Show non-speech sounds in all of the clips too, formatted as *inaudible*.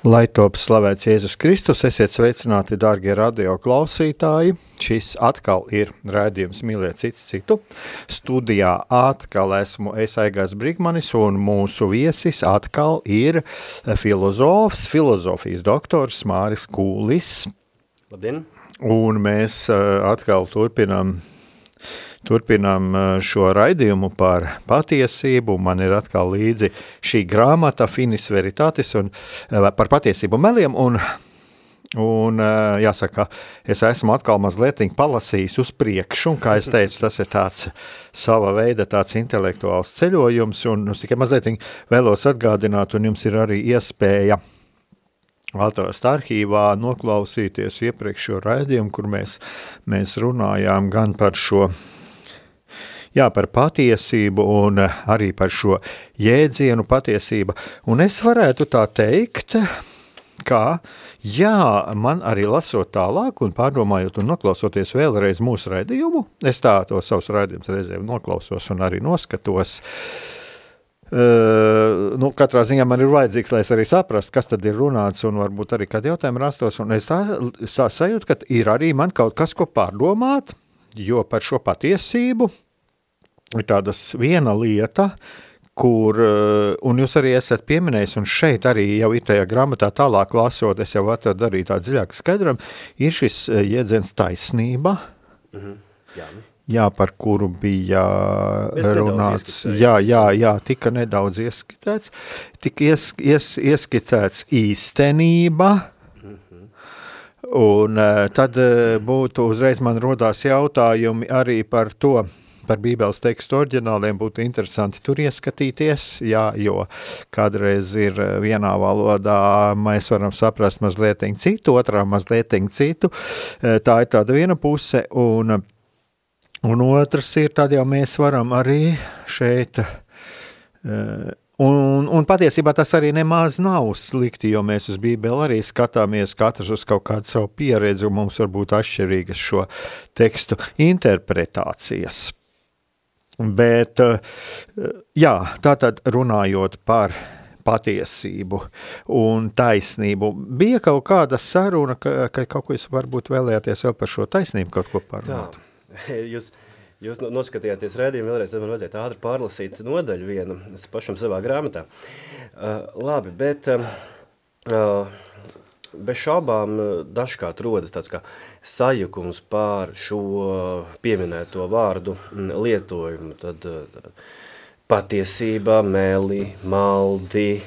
Lai top slavēts Jēzus Kristus, esiet sveicināti, darbie radio klausītāji. Šis atkal ir rādījums Mīliet citu citu. Studijā atkal esmu es Aigās Brigmanis un mūsu viesis atkal ir filozofs, filozofijas doktors Māris Kūlis. Labdien! Un mēs eh, atkal turpinām Turpinām šo raidījumu par patiesību. Man ir atkal līdzi šī grāmata Finis Veritatis un par patiesību meliem. Un, un jāsaka, es esmu atkal mazliet palasījis uz priekšu, un kā es teicu, tas ir tāds sava veida tāds intelektuāls ceļojums, un es tikai mazliet vēlos atgādināt, un jums ir arī iespēja atrast arhīvā, noklausīties iepriekšējo raidījumu, kur mēs, mēs runājām gan par šo jā, par patiesību un arī par šo jēdzienu patiesība. Un es varētu tā teikt, ka jā, man arī lasot tālāk un pārdomājot un noklausoties vēlreiz mūsu raidījumu, es tā to savus raidījumus reizēm noklausos un arī noskatos, Uh, nu, katrā ziņā man ir vajadzīgs, lai es arī saprastu, kas tad ir runāts, un varbūt arī kādi jautājumi rastos. Un es tā, tā sajūtu, ka ir arī man kaut kas, ko pārdomāt, jo par šo patiesību ir tādas viena lieta, kur, eh, un jūs arī esat pieminējis, un šeit arī jau ir tajā grāmatā tālāk lasot, es jau atradu arī tā dziļāk skaidram, ir šis eh, jēdziens taisnība, mm -hmm. jā. Jā, par kuru bija Mēs runāts. Jā, jā, jā, tika nedaudz ieskicēts. Tika ies, ies, ieskicēts īstenība, mm -hmm. un uh, tad būtu uzreiz man rodās jautājumi arī par to, par Bībeles tekstu oriģināliem būtu interesanti tur ieskatīties, jā, jo kādreiz ir eh, vienā valodā mēs varam saprast mazliet citu, otrā mazliet citu. Eh, tā ir tāda viena puse, un, un otrs ir tad jau mēs varam arī šeit eh, Un, un patiesībā tas arī nemaz nav slikti, jo mēs uz Bībeli arī skatāmies katrs uz kaut kādu savu pieredzi, un mums var būt atšķirīgas šo tekstu interpretācijas. Bet, eh, jā, tātad runājot par patiesību un taisnību. Bija kaut kāda saruna, ka, ka kaut ko jūs varbūt vēlējāties vēl par šo taisnību kaut ko parunāt? Tā, *laughs* jūs, jūs noskatījāties rēdījumu vēlreiz, tad man vajadzētu ātri pārlasīt nodaļu vienu, es pašam savā grāmatā. Uh, labi, bet uh, uh, bez šaubām eh, dažkārt rodas tāds kā sajukums pār šo pieminēto vārdu mm, lietojumu. Tad, eh, patiesība, meli, maldi,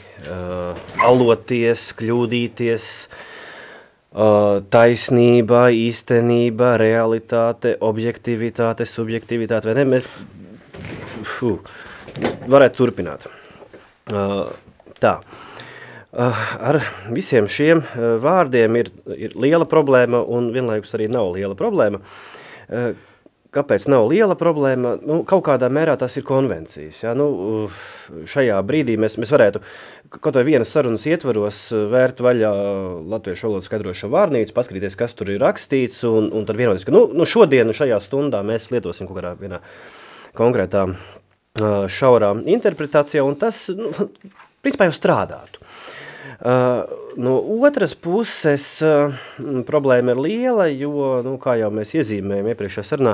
aloties, kļūdīties, taisnība, īstenība, realitāte, objektivitāte, subjektivitāte, vai ne? Mēs fu, varētu turpināt. Tā. Uh, Eh, ar visiem šiem eh, vārdiem ir, ir liela problēma un vienlaikus arī nav liela problēma. Eh, kāpēc nav liela problēma? Nu, kaut kādā mērā tas ir konvencijas. Ja? Nu, šajā brīdī mēs, mēs varētu kaut vai vienas sarunas ietvaros vērt vaļā latviešu valodas skaidrošanu vārnīcu, paskatīties, kas tur ir rakstīts, un, un tad vienoties, ka nu, nu šodien, šajā stundā mēs lietosim kaut kādā vienā konkrētā šaurā interpretācijā, un tas, nu, principā jau strādātu. Uh, no otras puses uh, problēma ir liela, jo, nu, kā jau mēs iezīmējam iepriekšējā sarunā,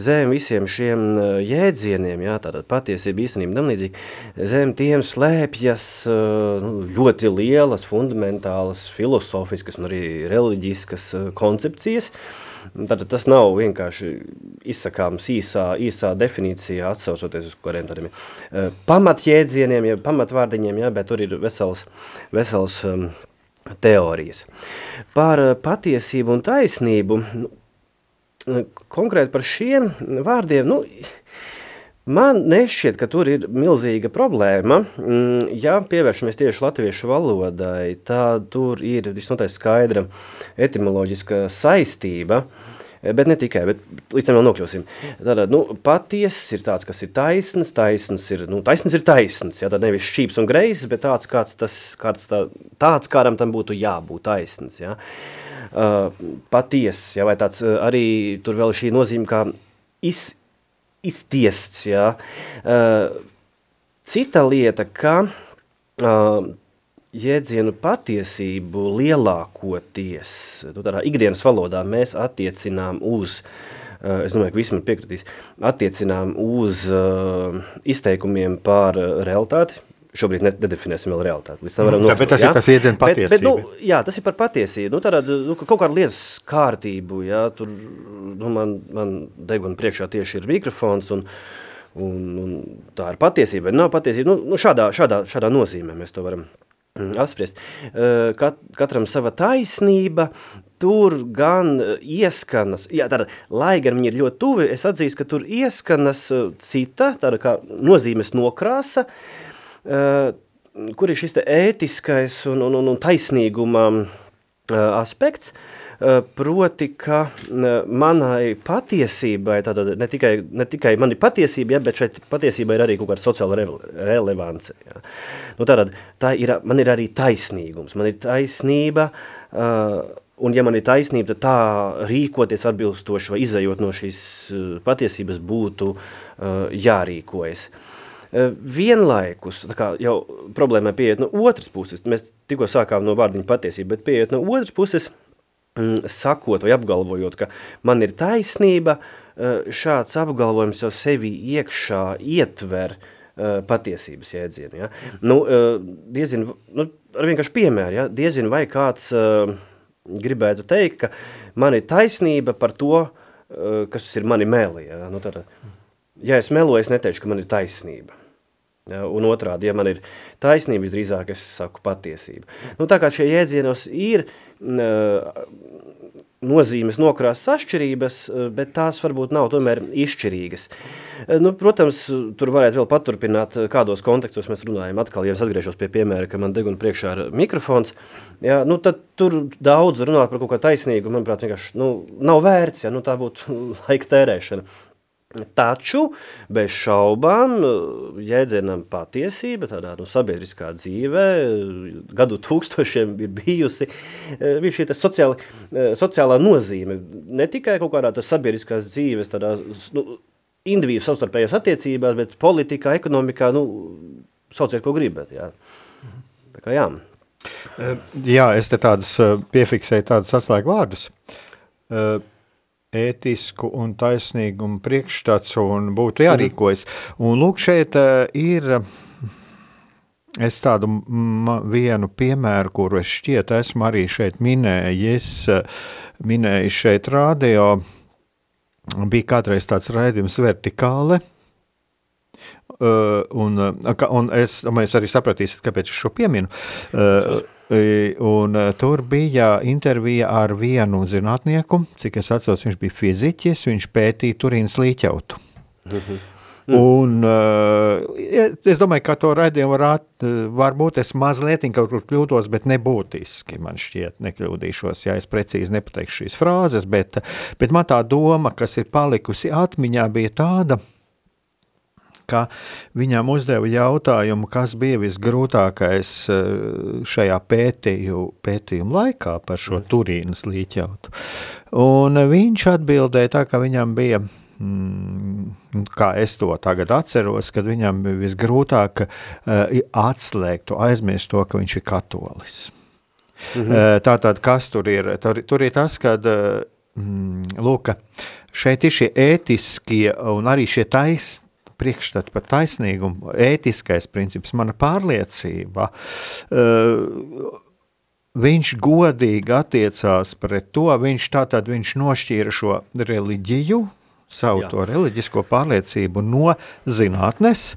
zem visiem šiem uh, jēdzieniem, jā, tātad patiesība, īstenība, tam līdzīgi, zem tiem slēpjas nu, ļoti lielas, fundamentālas, filosofiskas un arī reliģiskas koncepcijas, uh, Tad tas nav vienkārši izsakāms īsā, īsā definīcijā, atsaucoties uz kādiem uh, pamatjēdzieniem, ja pamatvārdiņiem, ja, bet tur ir vesels, vesels um, teorijas. Par uh, patiesību un taisnību, nu, konkrēti par šiem vārdiem, nu, Man nešķiet, ka tur ir milzīga problēma. Mm, ja pievēršamies tieši latviešu valodai, tad tur ir visnotaļ skaidra etimoloģiska saistība. Bet ne tikai, bet līdz tam vēl nokļūsim. Tātad, nu, patiess ir tāds, kas ir taisns, taisns ir, nu, taisns ir taisns, jā, tad nevis šķīps un greizs, bet tāds, kāds tas, kāds tā, tāds, kādam tam būtu jābūt taisns, jā. Uh, patiess, jā, vai tāds uh, arī tur vēl šī nozīme kā iz, iztiests. Jā. Uh, cita lieta, ka uh, jēdzienu patiesību lielākoties, nu, tādā ikdienas valodā mēs attiecinām uz, uh, es domāju, ka visi man piekritīs, attiecinām uz izteikumiem par realitāti, šobrīd nedefinēsim vēl realitāti. Līdz tam varam nokļūt, bet tas jā? ir tas iedzienu patiesību. Bet, bet, nu, jā, tas ir par patiesību. Nu, tādā, nu, kaut kāda lietas kārtību, jā, tur nu, man, man deguna priekšā tieši ir mikrofons un, un, un tā ir patiesība. Nav patiesība. Nu, nu, šādā, šādā, šādā nozīmē mēs to varam mm, apspriest. Kat, katram sava taisnība, tur gan ieskanas, jā, tāda, lai gan viņi ir ļoti tuvi, es atzīstu, ka tur ieskanas cita, tāda kā nozīmes nokrāsa, uh, Eh, kur ir šis ētiskais un, un, un, un taisnīguma aspekts, proti, ka manai patiesībai, tātad ne tikai, ne tikai mani patiesība, ja, bet šeit patiesībai ir arī kaut kāda sociāla re, relevance. Ja. Nu, tātad, tā ir, man ir arī taisnīgums, man ir taisnība, uh, un ja man ir taisnība, tad tā rīkoties atbilstoši vai izējot no šīs patiesības būtu uh, jārīkojas. Uh, Eh, vienlaikus, kā jau problēmai pieiet no otras puses, mēs tikko sākām no vārdiņa patiesība, bet pieiet no otras puses, mm, sakot vai apgalvojot, ka man ir taisnība, eh, šāds apgalvojums jau sevi iekšā ietver eh, patiesības jēdzienu. Ja? Nu, diezin, nu, ar vienkārši piemēru, ja? diezin vai kāds gribētu teikt, ka man ir taisnība par to, kas ir mani meli. Ja? Nu, tad, ja es meloju, es neteikšu, ka man ir taisnība. Un otrādi, ja man ir taisnība, visdrīzāk es saku patiesību. Nu, tā kā šie jēdzienos ir uh, nozīmes nokrāsas atšķirības, bet tās varbūt nav tomēr izšķirīgas. Nu, protams, tur varētu vēl paturpināt, kādos kontekstos mēs runājam. Atkal, ja es atgriežos pie piemēra, ka man deguna priekšā ir mikrofons, jā, nu, tad tur daudz runāt par kaut ko taisnīgu, manuprāt, vienkārši nu, nav vērts, ja nu, tā būtu *laughs* laika tērēšana. Taču bez šaubām jēdzienam patiesība tādā nu, sabiedriskā dzīvē gadu tūkstošiem ir bijusi bija šī sociāla, sociālā nozīme. Ne tikai kaut kādā sabiedriskās dzīves, tādā nu, individu savstarpējās attiecībās, bet politikā, ekonomikā, nu, sauciet, ko gribat. Jā. Tā kā jā. Jā, es te tādus piefiksēju tādus atslēgu vārdus ētisku un taisnīgumu priekšstats un būtu jārīkojas. Un lūk, šeit uh, ir es tādu vienu piemēru, kuru es šķiet esmu arī šeit minējis, minējis šeit radio, bija kādreiz tāds raidījums vertikāle, Uh, un, un es domāju, arī sapratīsiet, kāpēc es šo pieminu. Uh, Un tur bija intervija ar vienu zinātnieku, cik es atceros, viņš bija fiziķis, viņš pētīja Turīnas līķautu. Mhm. Un, uh, es domāju, ka to raidījumu var, varbūt es mazliet kaut kur kļūdos, bet nebūtiski man šķiet, nekļūdīšos, ja es precīzi nepateikšu šīs frāzes, bet, bet man tā doma, kas ir palikusi atmiņā, bija tāda, ka ka viņam uzdeva jautājumu, kas bija visgrūtākais eh, šajā pētīju, pētījuma laikā par šo mm. Turīnas līķautu. Un viņš atbildēja tā, ka viņam bija mm, kā es to tagad atceros, kad viņam bija visgrūtāk uh, atslēgt, to aizmirst to, ka viņš ir katolis. Mhm. Uh, Tātad, kas tur ir? Tur, tur ir tas, ka uh, mm, lūk, šeit ir šie ētiskie un arī šie taisni priekšstatu par taisnīgumu, ētiskais princips, mana pārliecība. Uh, viņš godīgi attiecās pret to, viņš tātad viņš nošķīra šo reliģiju, savu Jā. to reliģisko pārliecību no zinātnes,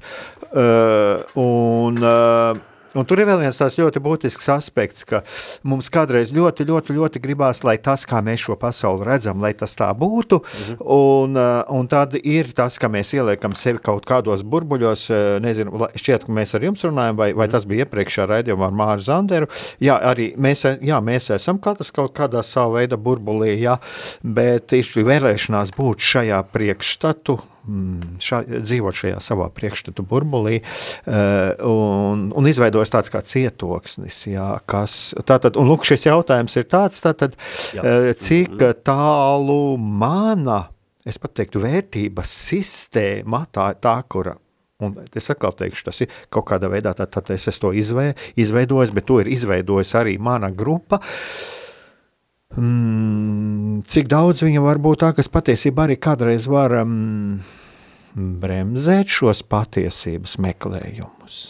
uh, un uh, Un tur ir vēl viens tāds ļoti būtisks aspekts, ka mums kādreiz ļoti, ļoti, ļoti gribās, lai tas, kā mēs šo pasauli redzam, lai tas tā būtu. Mhm. Un, uh, un tad ir tas, ka mēs ieliekam sevi kaut kādos burbuļos. Uh, nezinu, šķiet, ka mēs ar jums runājam, vai, vai mhm. tas bija iepriekšējā raidījumā ar Māru Zanderu. Jā, arī mēs, jā, mēs esam katrs kaut kādā savā veida burbulī, jā, bet tieši vēlēšanās būt šajā priekšstatu šā, dzīvot šajā savā priekšstatu burbulī uh, un, un izveidojas tāds kā cietoksnis. Jā, kas, tātad, un lūk, šis jautājums ir tāds, tātad, uh, cik tālu mana, es pat teiktu, vērtības sistēma, tā, tā kura Un es atkal teikšu, tas ir kaut kādā veidā, tad, es, es to izvē, izveidojis, bet to ir izveidojis arī mana grupa. Uh, mm, cik daudz viņa var būt tā, kas patiesībā arī kādreiz var um, bremzēt šos patiesības meklējumus.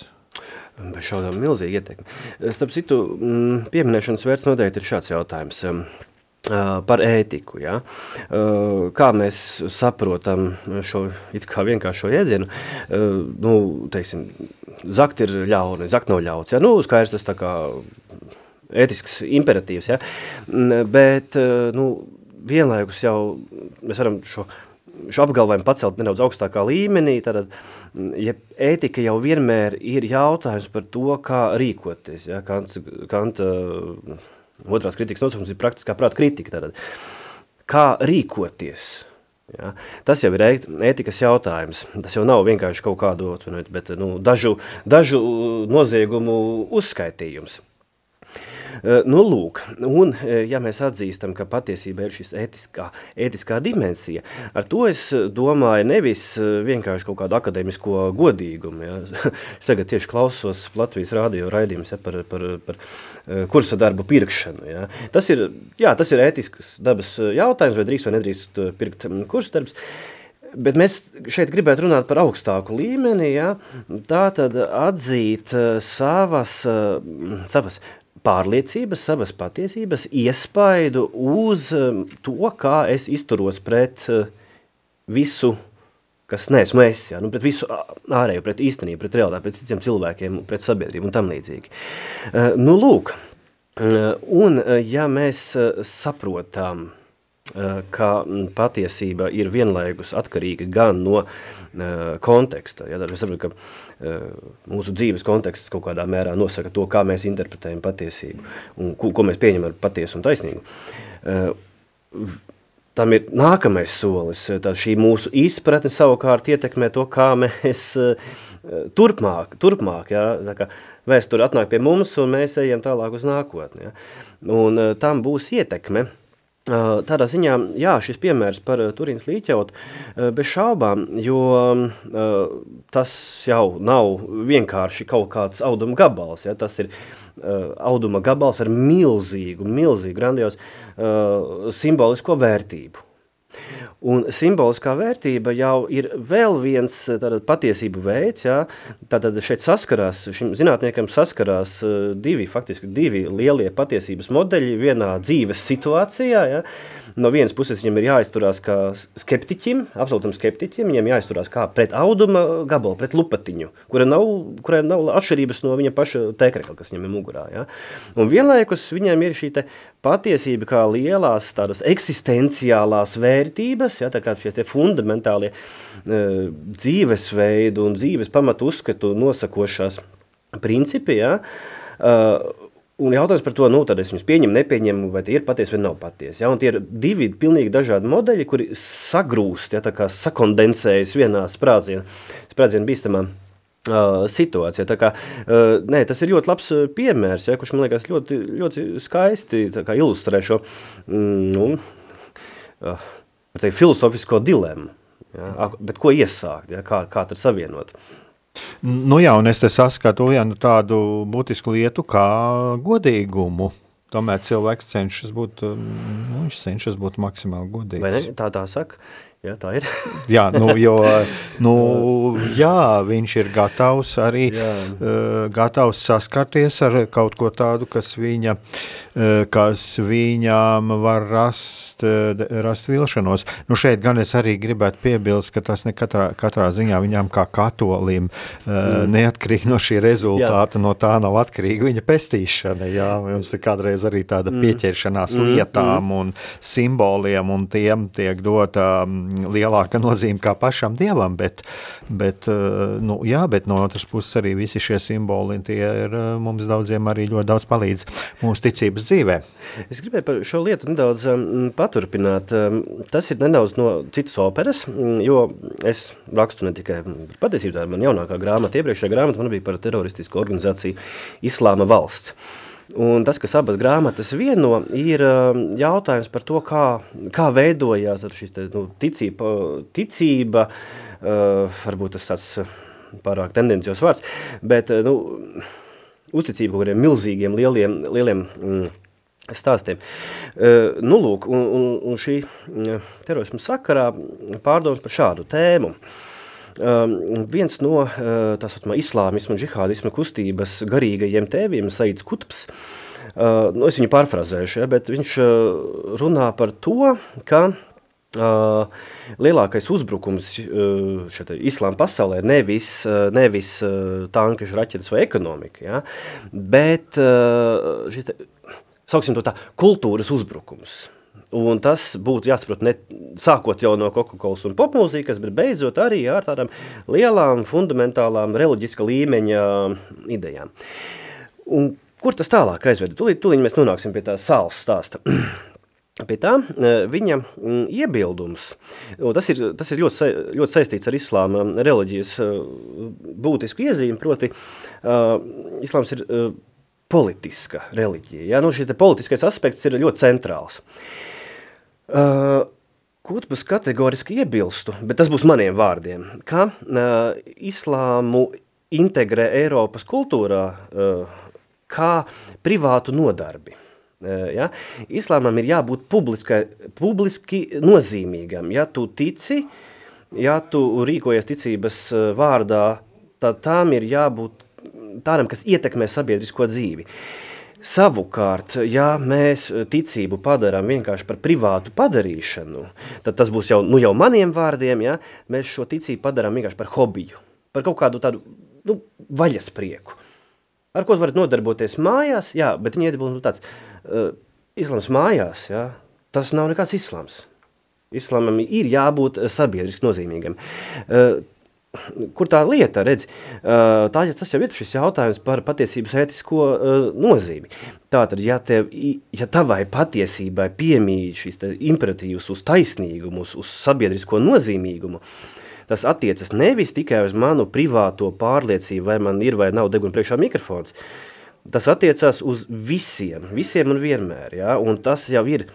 Bez šaudām milzīgi ietekmi. Starp citu, mm, pieminēšanas vērts noteikti ir šāds jautājums um, par ētiku. Ja? Kā mēs saprotam šo vienkāršo jēdzienu, nu, teiksim, zakt ir ļauni, zakt nav ļauts. Ja? Nu, skaidrs tas tā kā ētisks imperatīvs, ja? bet eh, nu, vienlaikus jau mēs varam šo, šo apgalvojumu pacelt nedaudz augstākā līmenī, tad ja ētika jau vienmēr ir jautājums par to, kā rīkoties. Ja? Kant, Kanta otrās kritikas nosaukums ir praktiskā prāta kritika. Tātad. Kā rīkoties? Ja? Tas jau ir ētikas jautājums. Tas jau nav vienkārši kaut kādu bet, nu, dažu, dažu noziegumu uzskaitījums. Eh, nu, lūk, un eh, ja mēs atzīstam, ka patiesībā ir šis ētiskā, ētiskā dimensija, ar to es domāju nevis eh, vienkārši kaut kādu akadēmisko godīgumu. Ja. Es tagad tieši klausos Latvijas rādio raidījumus ja, par, par, par kursa darbu pirkšanu. Ja. Tas, ir, jā, tas ir ētisks dabas jautājums, vai drīkst vai nedrīkst pirkt mm, kursa darbs. Bet mēs šeit gribētu runāt par augstāku līmeni, ja? tā tad atzīt savas, savas pārliecības, savas patiesības iespaidu uz um, to, kā es izturos pret uh, visu, kas neesmu es, ja? nu, pret visu ārējo, pret īstenību, pret realitāti, pret citiem cilvēkiem, pret sabiedrību un tam līdzīgi. Uh, nu, lūk, uh, un ja mēs saprotam, ka patiesība ir vienlaikus atkarīga gan no konteksta. Ja, es saprotu, ka mūsu dzīves konteksts kaut kādā mērā nosaka to, kā mēs interpretējam patiesību un ko, ko mēs pieņemam par patiesu un taisnīgu. Tam ir nākamais solis. Tad šī mūsu izpratne savukārt ietekmē to, kā mēs turpmāk, turpmāk ja, kā, vēsture atnāk pie mums un mēs ejam tālāk uz nākotni. Ja. Un tam būs ietekme. Tādā ziņā, jā, šis piemērs par Turīnas līķautu bez šaubām, jo tas jau nav vienkārši kaut kāds auduma gabals, ja, tas ir auduma gabals ar milzīgu, milzīgu, grandiozu simbolisko vērtību. Un simboliskā vērtība jau ir vēl viens tātad, patiesību veids. Jā. Tātad šeit saskarās, šim zinātniekam saskarās divi, faktiski divi lielie patiesības modeļi vienā dzīves situācijā. Jā no vienas puses viņam ir jāizturās kā skeptiķim, absolūtam skeptiķim, viņam jāizturās kā pret auduma gabalu, pret lupatiņu, kura nav, kurai nav atšķirības no viņa paša tēkrekla, kas viņam ir mugurā. Ja? Un vienlaikus viņam ir šī patiesība kā lielās tādas eksistenciālās vērtības, ja, tā kā šie tie fundamentālie uh, dzīvesveidu un dzīves pamatu uzskatu nosakošās principi, ja, uh, Un jautājums par to, nu, tad es viņus pieņemu, nepieņemu, vai tie ir patiesi vai nav patiesi. Ja? Un tie ir divi pilnīgi dažādi modeļi, kuri sagrūst, ja, tā kā sakondensējas vienā sprādzienā, sprādzienā bīstamā uh, situācijā. Tā kā, uh, nē, tas ir ļoti labs piemērs, ja, kurš man liekas ļoti, ļoti skaisti kā, ilustrē šo mm, nu, uh, teikt, filozofisko dilemmu. Ja? Bet ko iesākt, ja? kā, kā tad savienot? Nu jā, un es te saskatu vienu tādu būtisku lietu kā godīgumu. Tomēr cilvēks cenšas būt, nu, viņš cenšas būt maksimāli godīgs. Vai ne? Tā tā saka. Jā, tā ir. *laughs* jā, nu, jo, nu, jā, viņš ir gatavs arī uh, gatavs saskarties ar kaut ko tādu, kas, viņa, uh, kas viņām var rast, uh, rast vilšanos. Nu, šeit gan es arī gribētu piebilst, ka tas ne katrā, katrā ziņā viņām kā katolim uh, mm. neatkarīgi no šī rezultāta, jā. no tā nav atkarīga viņa pestīšana. Jā, mums ir kādreiz arī tāda mm. pieķeršanās mm. lietām mm. un simboliem, un tiem tiek dota um, lielāka nozīme kā pašam dievam, bet, bet, eh, nu, jā, bet no otras puses arī visi šie simboli tie ir eh, mums daudziem arī ļoti daudz palīdz mūsu ticības dzīvē. Es gribēju par šo lietu nedaudz um, paturpināt. Um, tas ir nedaudz no citas operas, mm, jo es rakstu ne tikai patiesībā, tā ir man jaunākā grāmata, iepriekšējā grāmata man bija par teroristisku organizāciju Islāma valsts. Un tas, kas abas grāmatas vieno, ir um, jautājums par to, kā, kā veidojās šis te, nu, ticība, ticība uh, varbūt tas tāds uh, pārāk tendencios vārds, bet uh, nu, uzticība kaut kādiem milzīgiem, lieliem, lieliem mm, stāstiem. Uh, nu, lūk, un, un, un šī uh, terorisma sakarā pārdomas par šādu tēmu. Um, viens no uh, tā saucamā islāmisma un džihādisma kustības garīgajiem tēviem, Saids Kutbs, uh, nu, es viņu pārfrazēšu, ja, bet viņš uh, runā par to, ka Uh, lielākais uzbrukums uh, islāma pasaulē nevis, uh, nevis uh, tankeši, raķetes vai ekonomika, ja, bet uh, šis te, sauksim to tā, kultūras uzbrukums. Un tas būtu jāsaprot ne sākot jau no Coca-Cola un popmūzikas, bet beidzot arī ar tādām lielām, fundamentālām, reliģiska līmeņa idejām. Un kur tas tālāk aizveda? Tūlīt, tūlīt mēs nonāksim pie tā sāls stāsta. *clears throat* Pie tā e, viņa iebildums, tas ir, tas ir ļoti, ļoti saistīts ar islāma reliģijas e, būtisku iezīmi, proti uh, islāms ir uh, politiska reliģija. Ja? Nu, šis politiskais aspekts ir ļoti centrāls. Uh, Kutbas kategoriski iebilstu, bet tas būs maniem vārdiem, ka uh, islāmu integrē Eiropas kultūrā uh, kā privātu nodarbi. Uh, ja? Islāmam ir jābūt publiski nozīmīgam. Ja tu tici, ja tu rīkojies ticības uh, vārdā, tad tām ir jābūt tādam, kas ietekmē sabiedrisko dzīvi. Savukārt, ja mēs ticību padarām vienkārši par privātu padarīšanu, tad tas būs jau, nu jau maniem vārdiem, ja, mēs šo ticību padarām vienkārši par hobiju, par kaut kādu tādu nu, vaļasprieku. Ar ko varat nodarboties mājās, jā, bet viņi iebilst nu, tāds, uh, islams mājās, jā, tas nav nekāds islams. Islamam ir jābūt sabiedriski nozīmīgam. Uh, kur tā lieta, redz, tā, tas jau ir šis jautājums par patiesības ētisko nozīmi. Tātad, ja, tev, ja tavai patiesībai piemīt šis imperatīvs uz taisnīgumu, uz, uz sabiedrisko nozīmīgumu, tas attiecas nevis tikai uz manu privāto pārliecību, vai man ir vai nav deguna priekšā mikrofons, tas attiecās uz visiem, visiem un vienmēr, ja? un tas jau ir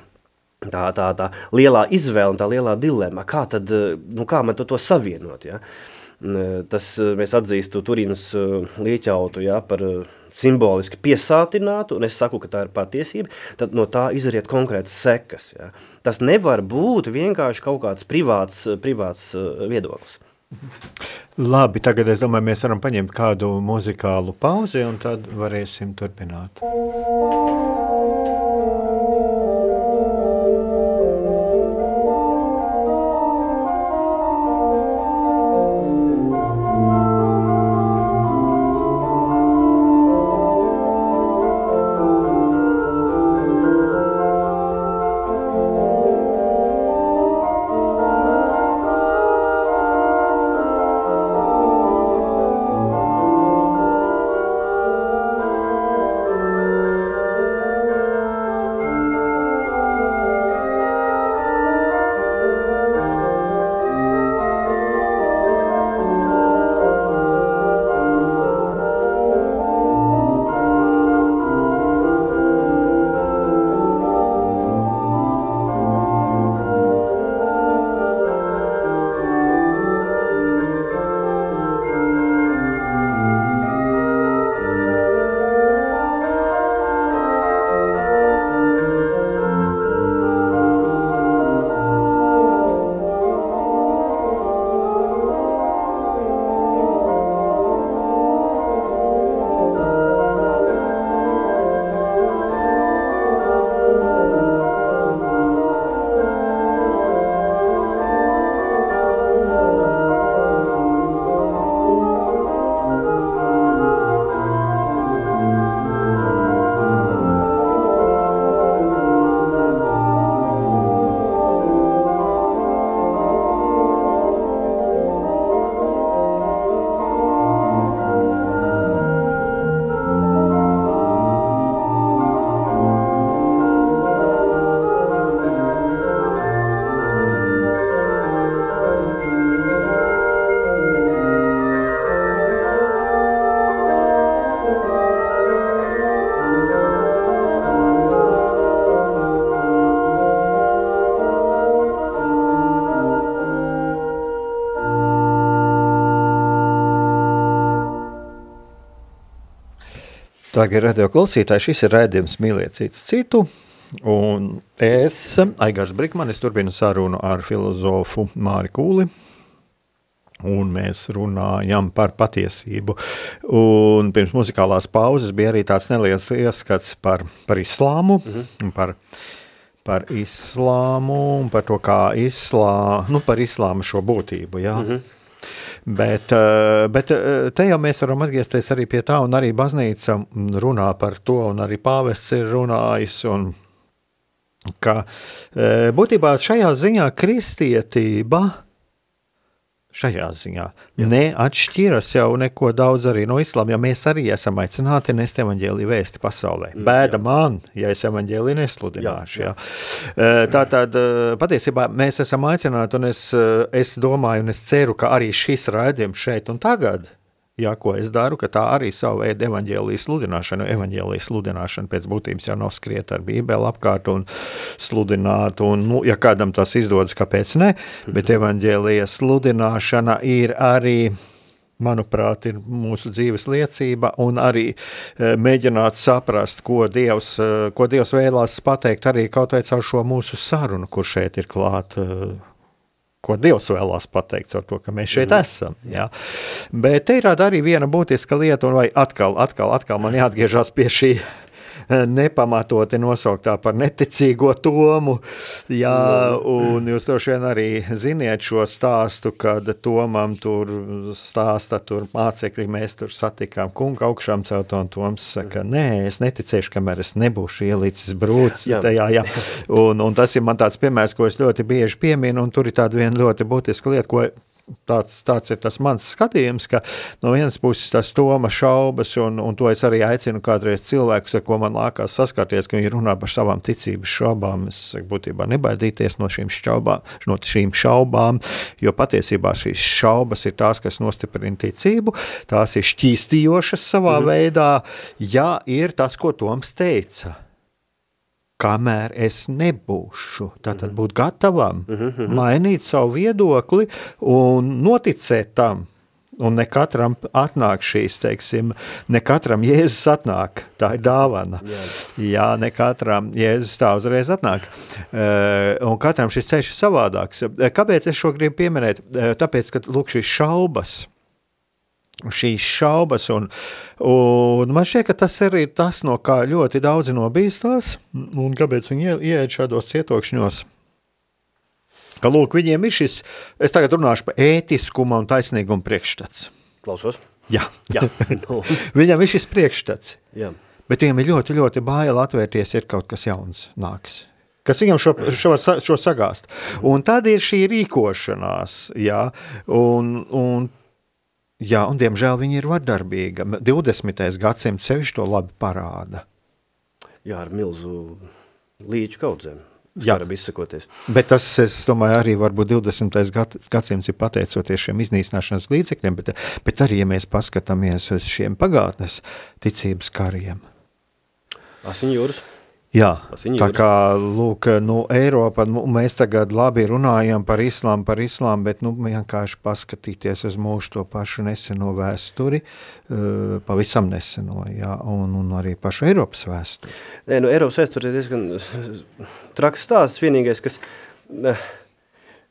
tā, tā, tā lielā izvēle un tā lielā dilema, kā tad, nu kā man to, to savienot, ja? Uh, Tas mēs atzīstu Turīnas lieķautu ja, par simboliski piesātinātu, un es saku, ka tā ir patiesība, tad no tā izariet konkrētas sekas. Ja. Tas nevar būt vienkārši kaut kāds privāts, privāts viedoklis. Labi, tagad es domāju, mēs varam paņemt kādu muzikālu pauzi, un tad varēsim turpināt. Tagad, radio klausītāji, šis ir raidījums Mīliet citu citu. Un es, Aigars Brikmanis, turpinu sarunu ar filozofu Māri Kūli. Un mēs runājam par patiesību. Un pirms muzikālās pauzes bija arī tāds neliels ieskats par, par islāmu, mm -hmm. par, par islāmu un par to, kā islā, nu, par islāmu šo būtību. Jā. Mm -hmm. Bet, eh, bet eh, te jau mēs varam atgriezties arī pie tā, un arī baznīca runā par to, un arī pāvests ir runājis. Un, ka eh, būtībā šajā ziņā kristietība šajā ziņā. Jā. Neatšķiras jau neko daudz arī no islāma, jo mēs arī esam aicināti nest evaņģēlīju vēsti pasaulē. Mm, Bēda jā. man, ja es evaņģēlīju nesludināšu. Jā, jā. Tā tad patiesībā mēs esam aicināti, un es, es domāju, un es ceru, ka arī šis raidījums šeit un tagad ja, ko es daru, ka tā arī savu veidu evaņģēlijas sludināšana, evaņģēlijas sludināšana pēc būtības jau nav skriet ar bībeli apkārt un sludināt, un, nu, ja kādam tas izdodas, kāpēc ne, bet evaņģēlijas sludināšana ir arī manuprāt, ir mūsu dzīves liecība, un arī e, mēģināt saprast, ko Dievs, e, ko Dievs vēlās pateikt arī kaut vai caur šo mūsu sarunu, kur šeit ir klāta e, ko Dievs vēlās pateikt ar to, ka mēs šeit mm. esam. Jā. Bet te ir arī viena būtiska lieta, un vai atkal, atkal, atkal man jāatgriežas pie šī *laughs* nepamatoti nosauktā par neticīgo tomu. Jā, un jūs droši vien arī ziniet šo stāstu, kad Tomam tur stāsta, tur mācekļi mēs tur satikām kungu augšām celt, un Toms saka, nē, es neticēšu, kamēr es nebūšu ielicis brūcis tajā, jā. Un, un tas ir man tāds piemērs, ko es ļoti bieži pieminu, un tur ir tāda viena ļoti būtiska lieta, ko tāds, tāds ir tas mans skatījums, ka no vienas puses tas Toma šaubas, un, un to es arī aicinu kādreiz cilvēkus, ar ko man lākās saskarties, ka viņi runā par savām ticības šaubām. Es būtībā nebaidīties no šīm šaubām, no šīm šaubām, jo patiesībā šīs šaubas ir tās, kas nostiprina ticību, tās ir šķīstījošas savā mm. veidā, ja ir tas, ko Toms teica kamēr es nebūšu. Tātad būt gatavam, mm -hmm. mainīt savu viedokli un noticēt tam. Un ne katram atnāk šīs, teiksim, ne katram Jēzus atnāk. Tā ir dāvana. Jā, Jā ne katram Jēzus tā uzreiz atnāk. Un katram šis ceļš ir savādāks. Kāpēc es šo gribu pieminēt? Tāpēc, ka lūk, šīs šaubas, šīs šaubas. Un, un man šķiet, ka tas arī ir tas, no kā ļoti daudzi nobīstās un kāpēc viņi ieiet šādos cietokšņos. Ka, lūk, viņiem ir šis, es tagad runāšu par ētiskuma un taisnīguma priekšstats. Klausos. Jā, Jā. *laughs* No. viņam ir šis priekšstats. Jā. Bet viņam ir ļoti, ļoti bail atvērties, ir kaut kas jauns nāks kas viņam šo, šo, šo sagāst. Un tad ir šī rīkošanās, jā, un, un Jā, un diemžēl viņa ir vardarbīga. 20. gadsimts sevišķi to labi parāda. Jā, ar milzu līču kaudzēm. Skaram izsakoties. Bet tas, es domāju, arī varbūt 20. Gad, gadsimts ir pateicoties šiem iznīcināšanas līdzekļiem, bet, bet arī, ja mēs paskatāmies uz šiem pagātnes ticības kariem. Asiņu jūras. Jā, tā kā lūk, nu, Eiropa, nu, mēs tagad labi runājam par islāmu, par islāmu, bet nu, vienkārši paskatīties uz mūsu to pašu neseno vēsturi, uh, pavisam neseno, jā, un, un arī pašu Eiropas vēsturi. Nē, nu, Eiropas vēsturi ir diezgan traks stāsts, vienīgais, kas... Uh,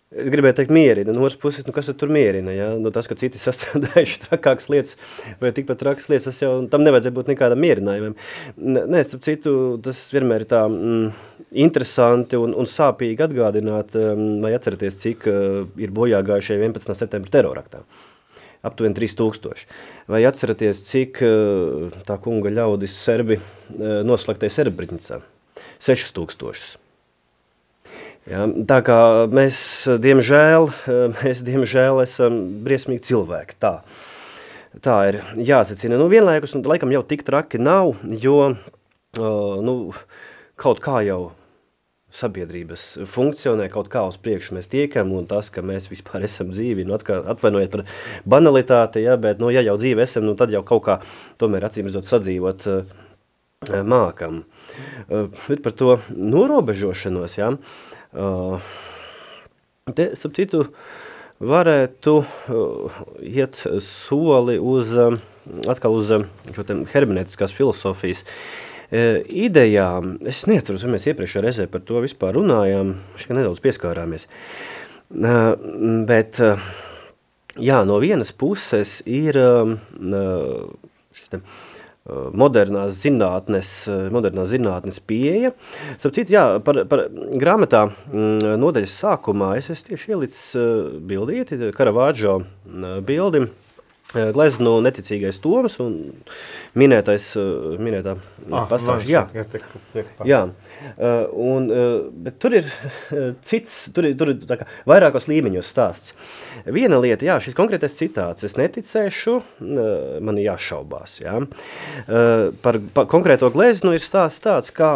Es gribēju teikt, mierina. No otras puses, nu, kas tur mierina? Ja? Nu, tas, ka citi *laughs* sastrādājuši trakākas lietas, vai tikpat trakas lietas, tas jau tam nevajadzēja būt nekādam mierinājumam. Nē, starp citu, tas vienmēr ir tā mm, interesanti un, un sāpīgi atgādināt, um, vai atceraties, cik uh, ir bojā gājušie 11. septembra teroraktā. Aptuveni 3000. Vai atceraties, cik uh, tā kunga ļaudis serbi uh, noslēgtais Serebrņicā? 6000. Ja, tā kā mēs, diemžēl, mēs, diemžēl esam briesmīgi cilvēki. Tā, tā ir jāsacina. Nu, vienlaikus, nu, laikam jau tik traki nav, jo nu, kaut kā jau sabiedrības funkcionē, kaut kā uz priekšu mēs tiekam, un tas, ka mēs vispār esam dzīvi, nu, atvainojiet par banalitāti, ja, bet, nu, ja jau dzīvi esam, nu, tad jau kaut kā tomēr acīm redzot sadzīvot uh, mākam. Uh, bet par to norobežošanos, ja, uh, Uh, te, citu, varētu iet soli uz, atkal uz šo hermenētiskās filosofijas idejām. Es neatceros, vai mēs iepriekšējā reizē par to vispār runājām, šķiet nedaudz pieskārāmies. Bet, jā, no vienas puses ir šita, modernās zinātnes, modernās zinātnes pieeja. Sapratu, jā, par, par grāmatā mm, nodaļas sākumā es esmu tieši ielicis bildīti, Karavāģo bildi, gleznu neticīgais Toms un minētais, minētā ah, pasāža. Jā, jā, tiek, tiek jā. Un, bet tur ir cits, tur ir, tur ir tā kā vairākos līmeņos stāsts. Viena lieta, jā, šis konkrētais citāts, es neticēšu, man ir jāšaubās, jā. Par, par konkrēto gleznu ir stāsts tāds, kā,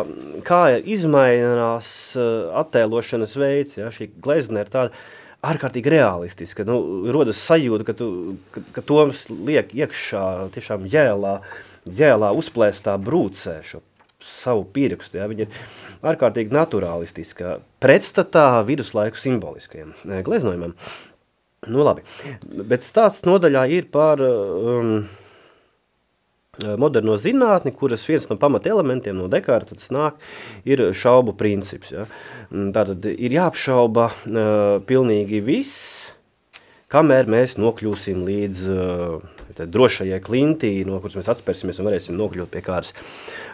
kā izmainās attēlošanas veids, jā, šī glezna ir tāda, ārkārtīgi realistiska. Nu, rodas sajūta, ka, tu, ka, ka Toms liek iekšā tiešām jēlā, jēlā uzplēstā brūcē šo savu pierakstu. Ja? Viņa ir ārkārtīgi naturālistiska, pretstatā viduslaiku simboliskajam gleznojumam. Nu labi, bet stāsts nodaļā ir par um, moderno zinātni, kuras viens no pamata elementiem no Dekārta tas nāk, ir šaubu princips. Ja. Mm, tātad ir jāapšauba uh, pilnīgi viss, kamēr mēs nokļūsim līdz uh, drošajai klintī, no kuras mēs atspērsimies un varēsim nokļūt pie kādas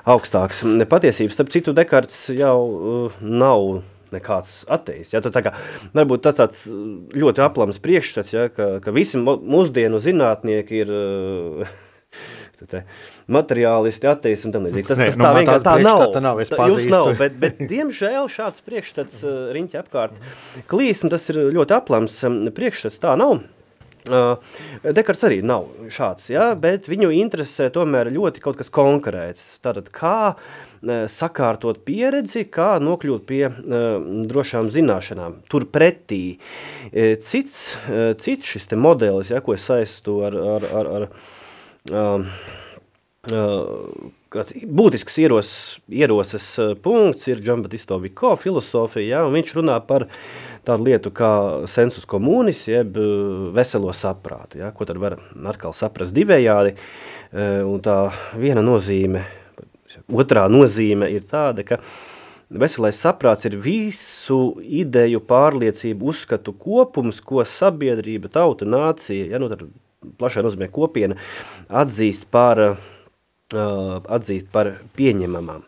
augstākas patiesības. Starp citu, Dekārts jau uh, nav nekāds ateists. Ja? Tā kā, varbūt tas tāds ļoti aplams priekšstats, ja? ka, ka visi mūsdienu zinātnieki ir te, materiālisti, ateisti un tam līdzīgi. Tas, tas Nē, tā nu, vienkārši tā nav. Tā nav, es pazīstu. nav, bet, bet diemžēl šāds priekšstats uh, riņķi apkārt klīs, un tas ir ļoti aplams um, priekšstats, tā nav. Uh, Dekarts arī nav šāds, ja, bet viņu interesē tomēr ļoti kaut kas konkrēts. Tātad, kā uh, sakārtot pieredzi, kā nokļūt pie uh, drošām zināšanām. Turpretī uh, cits, uh, cits šis te modelis, ja, ko es saistu ar, ar, ar, ar uh, uh, kāds būtisks ieros, ieroses uh, punkts ir Džambatisto Viko filosofija, ja, un viņš runā par tādu lietu kā sensus komunis, jeb uh, veselo saprātu, ja, ko tad var atkal saprast divējādi, uh, un tā viena nozīme, otrā nozīme ir tāda, ka Veselais saprāts ir visu ideju, pārliecību, uzskatu kopums, ko sabiedrība, tauta, nācija, ja, nu, tad plašā nozīmē kopiena atzīst par, uh, atzīst par pieņemamām.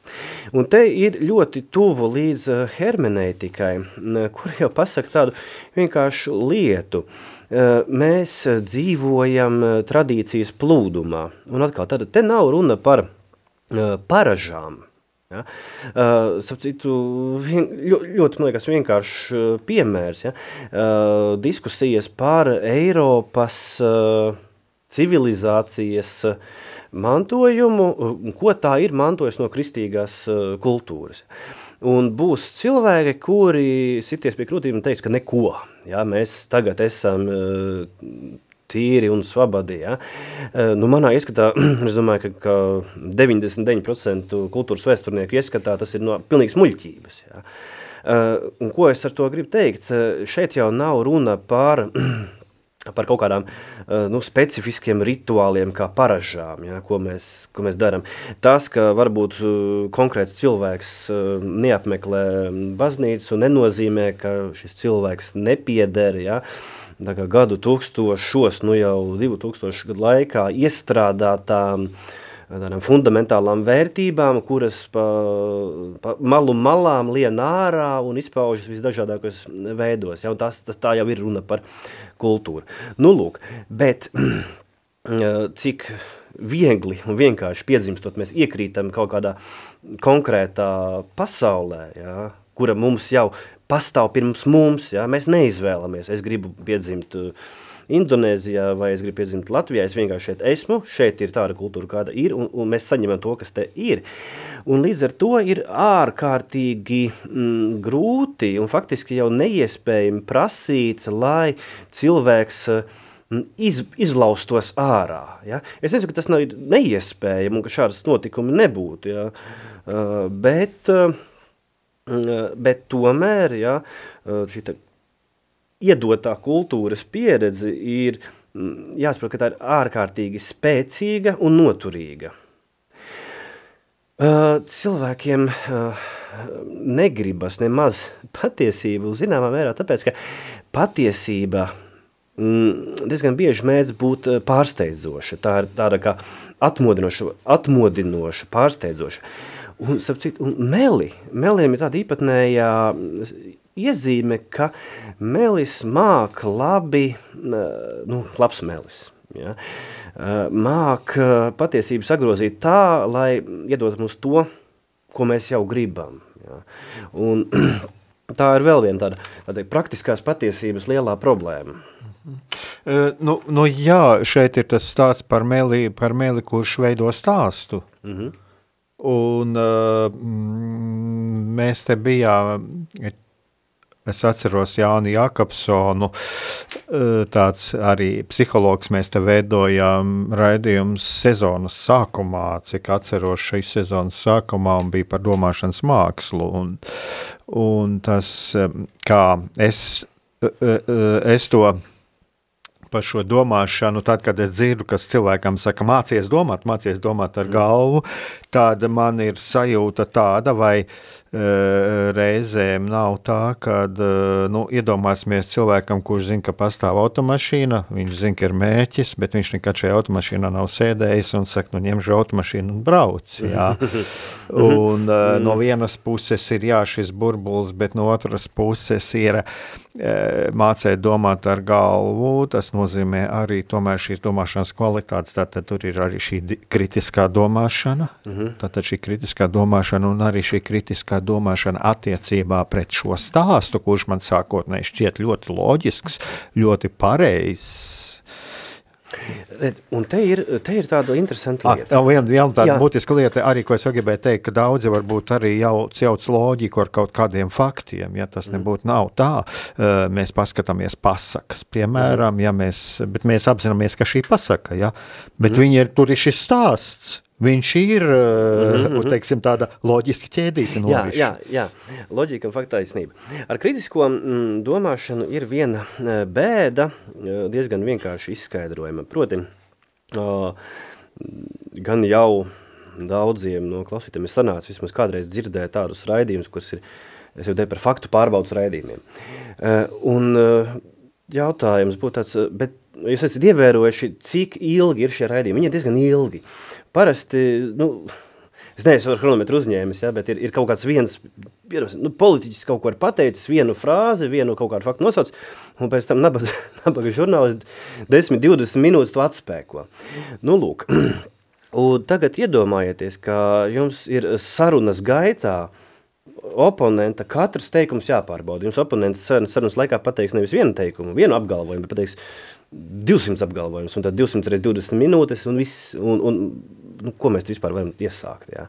Un te ir ļoti tuvu līdz hermenētikai, kur jau pasaka tādu vienkāršu lietu. Mēs dzīvojam tradīcijas plūdumā, un atkal tad te nav runa par paražām, Ja? Uh, citu, vien, ļoti, man liekas, vienkāršs uh, piemērs. Ja? Uh, diskusijas par Eiropas uh, civilizācijas mantojumu, ko tā ir mantojusi no kristīgās uh, kultūras. Un būs cilvēki, kuri sities pie krūtīm un teiks, ka neko. Ja? Mēs tagad esam uh, tīri un svabadi. Ja? Eh, nu, manā ieskatā, *clears throat* es domāju, ka, ka 99% kultūras vēsturnieku ieskatā tas ir no pilnīgas muļķības. Ja? Uh, un ko es ar to gribu teikt? Uh, šeit jau nav runa par, *clears throat* par kaut kādām nu, specifiskiem rituāliem, kā paražām, ja, ko mēs, ko mēs darām. Tas, ka varbūt konkrēts cilvēks neapmeklē baznīcu, nenozīmē, ka šis cilvēks nepieder. Ja, uh, gadu tūkstošos, nu jau 2000 gadu laikā iestrādātām tādām fundamentālām vērtībām, kuras pa, pa malu malām lien ārā un izpaužas visdažādākos veidos. Ja, tas, tas tā jau ir runa par kultūru. Nu, lūk, bet *clears throat* cik viegli un vienkārši piedzimstot, mēs iekrītam kaut kādā konkrētā pasaulē, ja, kura mums jau pastāv pirms mums. Ja? Mēs neizvēlamies. Es gribu piedzimt uh, Indonēzijā vai es gribu piedzimt Latvijā. Es vienkārši šeit esmu, šeit ir tāda kultūra, kāda ir, un, un mēs saņemam to, kas te ir. Un līdz ar to ir ārkārtīgi mm, grūti un faktiski jau neiespējami prasīt, lai cilvēks mm, iz, izlaustos ārā. Ja? Es nesaku, ka tas nav neiespējami un ka šādas notikumi nebūtu, ja? uh, bet uh, eh, bet tomēr ja, eh, šita iedotā kultūras pieredze ir mm, jāsaprot, ka tā ir ārkārtīgi spēcīga un noturīga. Uh, cilvēkiem uh, negribas nemaz patiesību zināmā mērā, tāpēc, ka patiesība mm, diezgan bieži mēdz būt pārsteidzoša. Tā ir tāda kā atmodinoša, atmodinoša pārsteidzoša. Un, citu, un meli, meliem ir tāda īpatnējā iezīme, ka melis māk labi, nu, labs melis, ja, māk patiesību sagrozīt tā, lai iedot mums to, ko mēs jau gribam. Ja. Un, *clears throat* tā ir vēl viena tāda, tāda praktiskās patiesības lielā problēma. Uh, nu, nu jā, šeit ir tas stāsts par meli, par meli kurš veido stāstu. Uh mhm. -huh. Un uh, mēs te bijām, es atceros Jāni Jakobsonu, uh, tāds arī psihologs, mēs te veidojām raidījums sezonas sākumā, cik atceros šīs sezonas sākumā un bija par domāšanas mākslu. Un, un tas, kā es, es to par šo domāšanu, tad, kad es dzirdu, kas cilvēkam saka, mācies domāt, mācies domāt ar galvu, tad man ir sajūta tāda, vai reizēm nav tā, ka, uh, e, nu, iedomāsimies cilvēkam, kurš zina, ka pastāv automašīna, viņš zina, ka ir mērķis, bet viņš nekad šajā automašīnā nav sēdējis un saka, nu, ņemšu automašīnu un brauc. *laughs* Un uh, no vienas puses ir jā, šis burbulis, bet no otras puses ir mācīt domāt ar galvu, tas nozīmē arī šīs domāšanas kvalitātes, tātad tur ir arī šī kritiskā domāšana. -hmm. Tātad šī kritiskā domāšana un arī šī kritiskā domāšana attiecībā pret šo stāstu, kurš man sākotnēji šķiet ļoti loģisks, ļoti pareizs. Un te ir, te ir tāda interesanta lieta. Ah, viena, viena tāda Jā. būtiska lieta, arī, ko es gribēju teikt, ka daudzi varbūt arī jauc, jauc loģiku ar kaut kādiem faktiem, ja tas mm. nebūtu nav tā. Mēs paskatāmies pasakas, piemēram, ja mēs, bet mēs apzināmies, ka šī pasaka, ja, bet mm. viņi ir, tur ir šis stāsts, Viņš ir mm *laughs* -hmm. teiksim, tāda loģiska ķēdīte. Jā, jā, jā, loģika un fakta taisnība. Ar kritisko mm, domāšanu ir viena e, bēda, e, diezgan vienkārši izskaidrojama. Proti, uh, gan jau daudziem no klausītājiem ir sanācis vismaz kādreiz dzirdēt tādus raidījumus, kurus ir, es jau par faktu pārbaudas raidījumiem. Un jautājums būtu tāds, bet jūs esat ievērojuši, cik ilgi ir šie raidījumi? Viņi ir diezgan ilgi. Uh, parasti, nu, es neesmu ar chronometru uzņēmis, ja, bet ir, ir kaut kāds viens, nu, politiķis kaut ko ir pateicis, vienu frāzi, vienu kaut kādu faktu nosauc, un pēc tam nabaga, *laughs* nabaga žurnālisti 10-20 minūtes to atspēko. Nu, lūk, *clears throat* un tagad iedomājieties, ka jums ir sarunas gaitā, oponenta katrs teikums jāpārbauda. Jums oponents sarunas laikā pateiks nevis vienu teikumu, vienu apgalvojumu, bet pateiks 200 apgalvojumus, un tad 200 reizes 20 minūtes, un, viss, un, un nu, ko mēs vispār varam iesākt. Jā.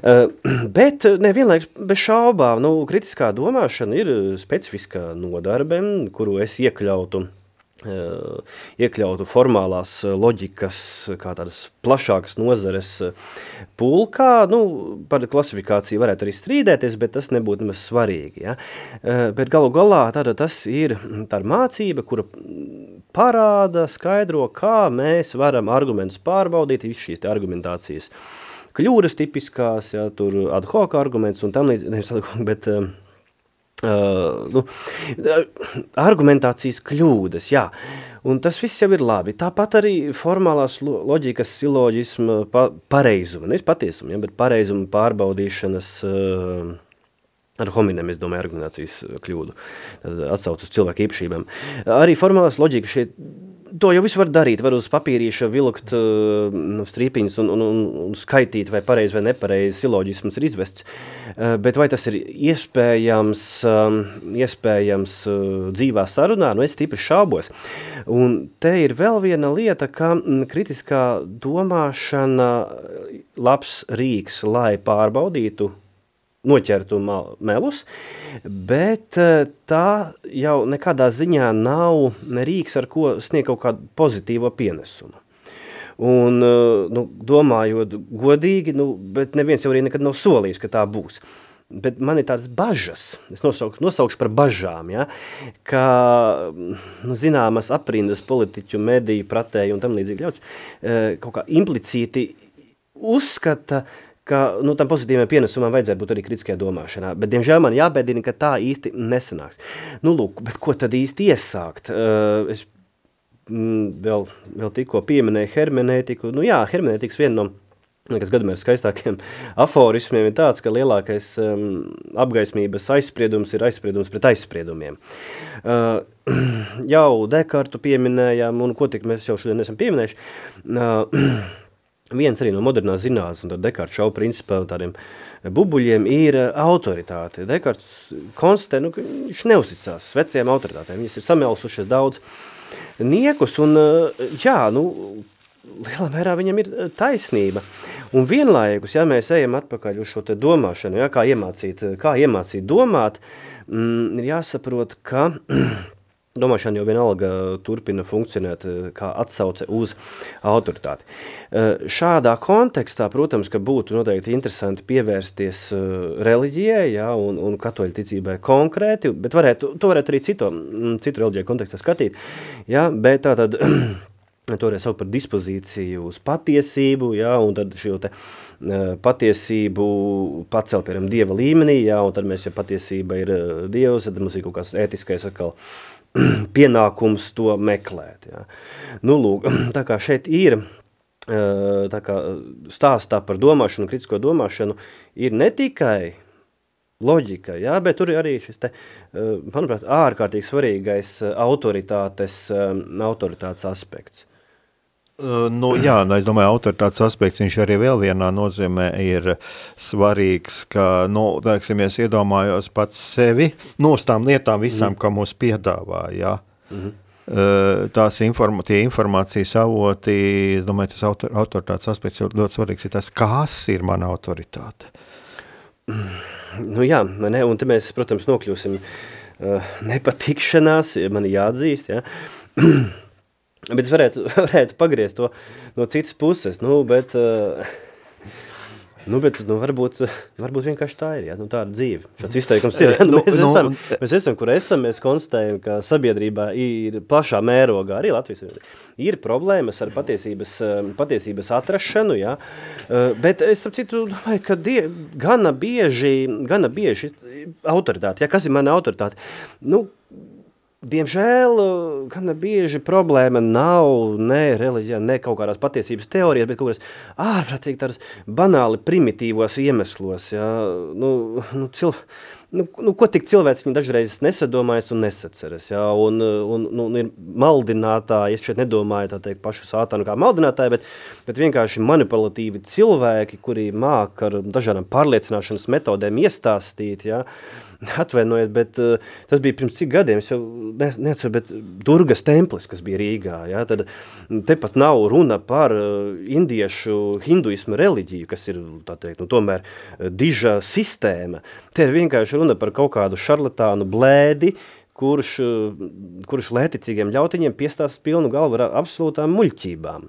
Uh, *clears throat* bet nevienlaikus bez šaubām, nu, kritiskā domāšana ir specifiska nodarbe, kuru es iekļautu iekļautu formālās loģikas, kā tādas plašākas nozares pulkā. Nu, par klasifikāciju varētu arī strīdēties, bet tas nebūtu nemaz svarīgi. Ja? Bet galu galā tāda, tas ir tā mācība, kura parāda, skaidro, kā mēs varam argumentus pārbaudīt, visas šīs argumentācijas kļūdas tipiskās, ja, tur ad hoc arguments un tam līdzīgi, bet uh, uh, nu, argumentācijas kļūdas, jā. Un tas viss jau ir labi. Tāpat arī formālās loģikas, siloģisma pa, pareizuma, nevis patiesuma, ja, bet pareizuma pārbaudīšanas uh, ar hominem, es domāju, argumentācijas kļūdu, tad atsauc uz cilvēku īpašībām. Arī formālās loģika šeit, to jau visu var darīt, var uz papīrīša vilkt uh, strīpiņas un, un, un, skaitīt, vai pareizi vai nepareizi siloģisms ir izvests, uh, bet vai tas ir iespējams, um, iespējams uh, dzīvā sarunā, nu es tīpaši šaubos. Un te ir vēl viena lieta, ka m, kritiskā domāšana labs rīks, lai pārbaudītu noķertu melus, bet eh, tā jau nekādā ziņā nav rīks, ar ko sniegt kaut kādu pozitīvo pienesumu. Un, eh, nu, domājot godīgi, nu, bet neviens jau arī nekad nav solījis, ka tā būs. bet man ir tādas bažas, es nosaukšu, nosaukšu par bažām, ja, ka nu, zināmas aprindas politiķu, mediju, pratēju un tam līdzīgi ļauts, kaut kā implicīti uzskata, ka nu, tam pozitīviem pienesumam vajadzētu būt arī kritiskajā domāšanā. Bet, diemžēl, man jābēdina, ka tā īsti nesanāks. Nu, lūk, ko tad īsti iesākt? Uh, es mm, vēl, vēl tikko pieminēju hermenētiku. Nu, jā, hermenētikas viena no kas gadījumā ir skaistākiem *laughs* aforismiem, ir tāds, ka lielākais um, apgaismības aizspriedums ir aizspriedums pret aizspriedumiem. Uh, *clears throat* jau Dekartu pieminējām, un ko tik mēs jau šodien esam pieminējuši, uh, *clears throat* viens arī no modernās zinātnes, un tad Dekārts šau principā tādiem bubuļiem ir eh, autoritāte. Dekārts konstatē, nu, ka viņš neuzticās vecajām autoritātēm, viņas ir samelsušies daudz niekus, un eh, jā, nu, lielā mērā viņam ir eh, taisnība. Un vienlaikus, ja mēs ejam atpakaļ uz šo te domāšanu, ja, kā, iemācīt, kā iemācīt domāt, mm, ir jāsaprot, ka *clears throat* Domāšana jau vienalga turpina funkcionēt eh, kā atsauce uz autoritāti. Eh, šādā kontekstā, protams, ka būtu noteikti interesanti pievērsties eh, reliģijai ja, un, un katoļu ticībai konkrēti, bet varētu, to varētu arī citu, mm, citu reliģiju kontekstā skatīt. Ja, bet tā tad *clears throat* toreiz sauc par dispozīciju uz patiesību, ja, un tad šo te patiesību pacelt, piemēram, dieva līmenī, ja, un tad mēs, ja patiesība ir dievs, tad mums ir kaut kāds ētiskais atkal uh, *clears throat* pienākums to meklēt. Ja. Nu, lūk, *clears throat* tā kā šeit ir tā kā stāstā par domāšanu, kritisko domāšanu, ir ne tikai loģika, ja, bet tur ir arī šis, te, manuprāt, ārkārtīgi svarīgais autoritātes, autoritātes aspekts. Nu, jā, nu, es domāju, autoritātes aspekts viņš arī vēl vienā nozīmē ir svarīgs, ka, nu, teiksim, es iedomājos pats sevi no tām lietām visām, mm. ko mums piedāvā, jā. Mm -hmm. Tās inform tie informācijas avoti, es domāju, tas autor autoritātes aspekts ļoti svarīgs ir tas, kas ir mana autoritāte. Nu jā, ne, un te mēs, protams, nokļūsim uh, nepatikšanās, man jāatzīst, jā. *clears throat* Bet es varētu, *laughs* varētu pagriezt to no citas puses, nu, bet, uh, *laughs* nu, bet nu, varbūt, varbūt vienkārši tā ir, ja? nu, tāda dzīve. Šāds izteikums ir, *laughs* ja? nu, mēs, nu, esam, mēs esam, kur esam, mēs konstatējam, ka sabiedrībā ir plašā mērogā, arī Latvijas ir problēmas ar patiesības, eh, patiesības atrašanu, ja? Uh, bet es ap citu domāju, ka die, gana bieži, gana bieži autoritāte, ja? kas ir mana autoritāte? Nu, Diemžēl gan bieži problēma nav ne reliģijā, ne kaut kādās patiesības teorijās, bet kaut kādās ārprātīgi tādas banāli primitīvos iemeslos. Ja? Nu, nu, cil, nu, nu, ko tik cilvēks dažreiz nesadomājas un nesaceras. Ja? Un, un, nu, ir maldinātāji, es šeit nedomāju tā teikt pašu sātanu kā maldinātāji, bet, bet vienkārši manipulatīvi cilvēki, kuri māk ar dažādām pārliecināšanas metodēm iestāstīt, ja? *laughs* atvainojiet, bet uh, tas bija pirms cik gadiem, es jau ne, neatceru, bet Durgas templis, kas bija Rīgā, ja, tad tepat nav runa par uh, indiešu hinduismu reliģiju, kas ir, tā teikt, nu, tomēr uh, diža sistēma. Te ir vienkārši runa par kaut kādu šarlatānu blēdi, kurš, kurš lēticīgiem ļautiņiem piestāst pilnu galvu ar absolūtām muļķībām.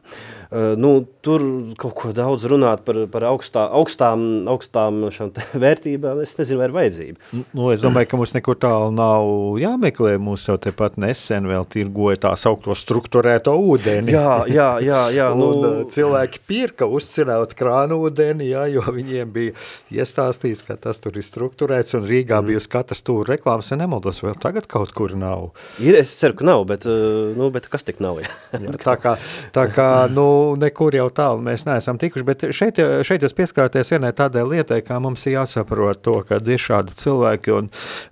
Nu, tur kaut ko daudz runāt par, par augstā, augstām, augstām *laughs* vērtībām, es nezinu, vai ir vajadzība. Nu, es domāju, ka mums nekur tālu nav jāmeklē. Mums jau tepat nesen vēl tirgoja tā saukto struktūrēto ūdeni. Jā, jā, jā. jā *laughs* nu... Un, cilvēki pirka uzcināt krānu ūdeni, jā, jo viņiem bija iestāstījis, ka tas tur ir struktūrēts un Rīgā mm. bija uz katras tūra reklāmas, ja nemaldos, vēl tagad kaut kur nav. Ir, es ceru, ka nav, bet, nu, bet kas tik nav? *laughs* Jā? tā kā, tā kā nu, nekur jau tālu mēs neesam tikuši, bet šeit, šeit jūs pieskārties vienai tādai lietai, kā mums ir jāsaprot to, kad ir šādi cilvēki, un,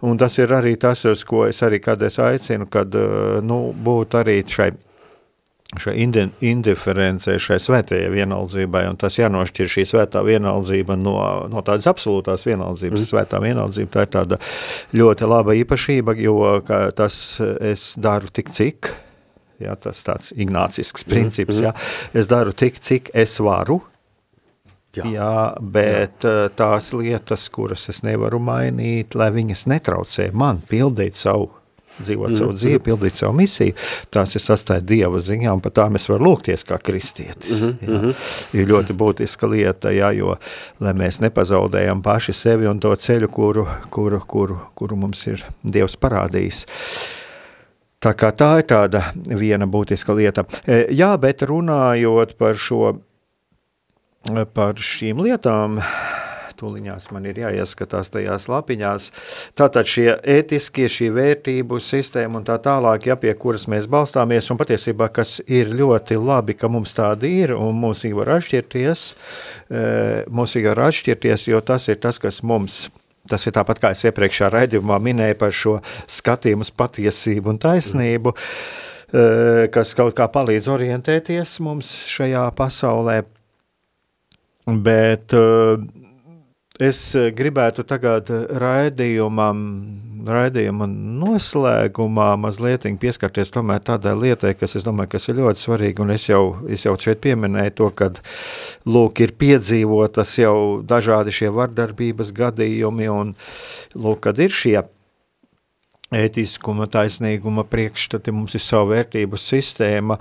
un tas ir arī tas, uz ko es arī kādreiz aicinu, kad, nu, būtu arī šai šai indiferencē, šai svētajai vienaldzībai, un tas jānošķir šī svētā vienaldzība no, no tādas absolūtās vienaldzības. Mm. Svētā vienaldzība tā ir tāda ļoti laba īpašība, jo tas es daru tik cik, jā, tas tāds ignācisks princips, mm. jā, es daru tik cik es varu, Jā, jā bet jā. tās lietas, kuras es nevaru mainīt, lai viņas netraucē man pildīt savu dzīvot savu dzīvi, pildīt savu misiju. Tās ir sastāvdaļa dieva ziņā, un par tām es varu lūgties kā kristietis. Mm -hmm. Ir ļoti būtiska lieta, jā, jo lai mēs nepazaudējam paši sevi un to ceļu, kuru, kuru, kuru, kuru mums ir Dievs parādījis. Tā, tā ir tāda viena būtiska lieta. E, jā, bet runājot par, šo, par šīm lietām, Tūliņās man ir jāieskatās tajās lapiņās. Tātad šie ētiskie, šī vērtību sistēma un tā tālāk, ja pie kuras mēs balstāmies, un patiesībā, kas ir ļoti labi, ka mums tādi ir, un mums ir var atšķirties, mums ir var atšķirties, jo tas ir tas, kas mums Tas ir tāpat kā es iepriekšējā raidījumā minēju par šo skatījumu uz patiesību un taisnību, kas kaut kā palīdz orientēties mums šajā pasaulē. Bet Es eh, gribētu tagad raidījumam, raidījuma noslēgumā mazliet pieskarties tādai lietai, kas, domāju, kas ir ļoti svarīga. Es jau, es jau šeit pieminēju to, ka lūk, ir piedzīvotas jau dažādi šie vardarbības gadījumi, un lūk, kad ir šie ētiskuma, taisnīguma priekšstati, mums ir sava vērtību sistēma.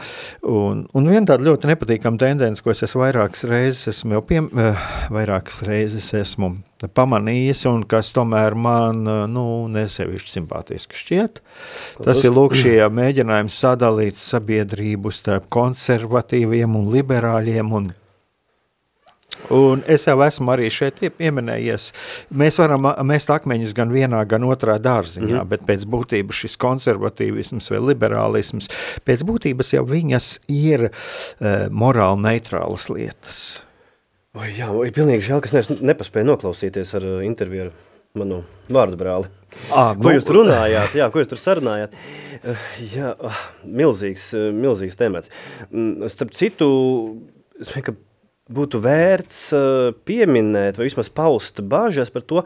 Un, un viena tāda ļoti nepatīkama tendence, ko es esmu vairākas reizes, esmu jau piem, eh, vairākas reizes esmu pamanījis, un kas tomēr man nu, nesevišķi simpātiski šķiet. Tas ir lūk šie mēģinājumi sadalīt sabiedrību starp konservatīviem un liberāļiem un Un es jau esmu arī šeit pieminējies. Mēs varam mest akmeņus gan vienā, gan otrā dārziņā, mm. bet pēc būtības šis konservatīvisms vai liberālisms, pēc būtības jau viņas ir uh, morāli neitrālas lietas. O, jā, ir pilnīgi žēl, ka es nepaspēju noklausīties ar uh, interviju ar manu vārdu brāli. À, ko nu, jūs runājāt? Jā, ko jūs tur sarunājāt? Uh, jā, uh, milzīgs, milzīgs temats. Mm, starp citu, es vienkārši būtu vērts eh, pieminēt vai vismaz paust bažas par to,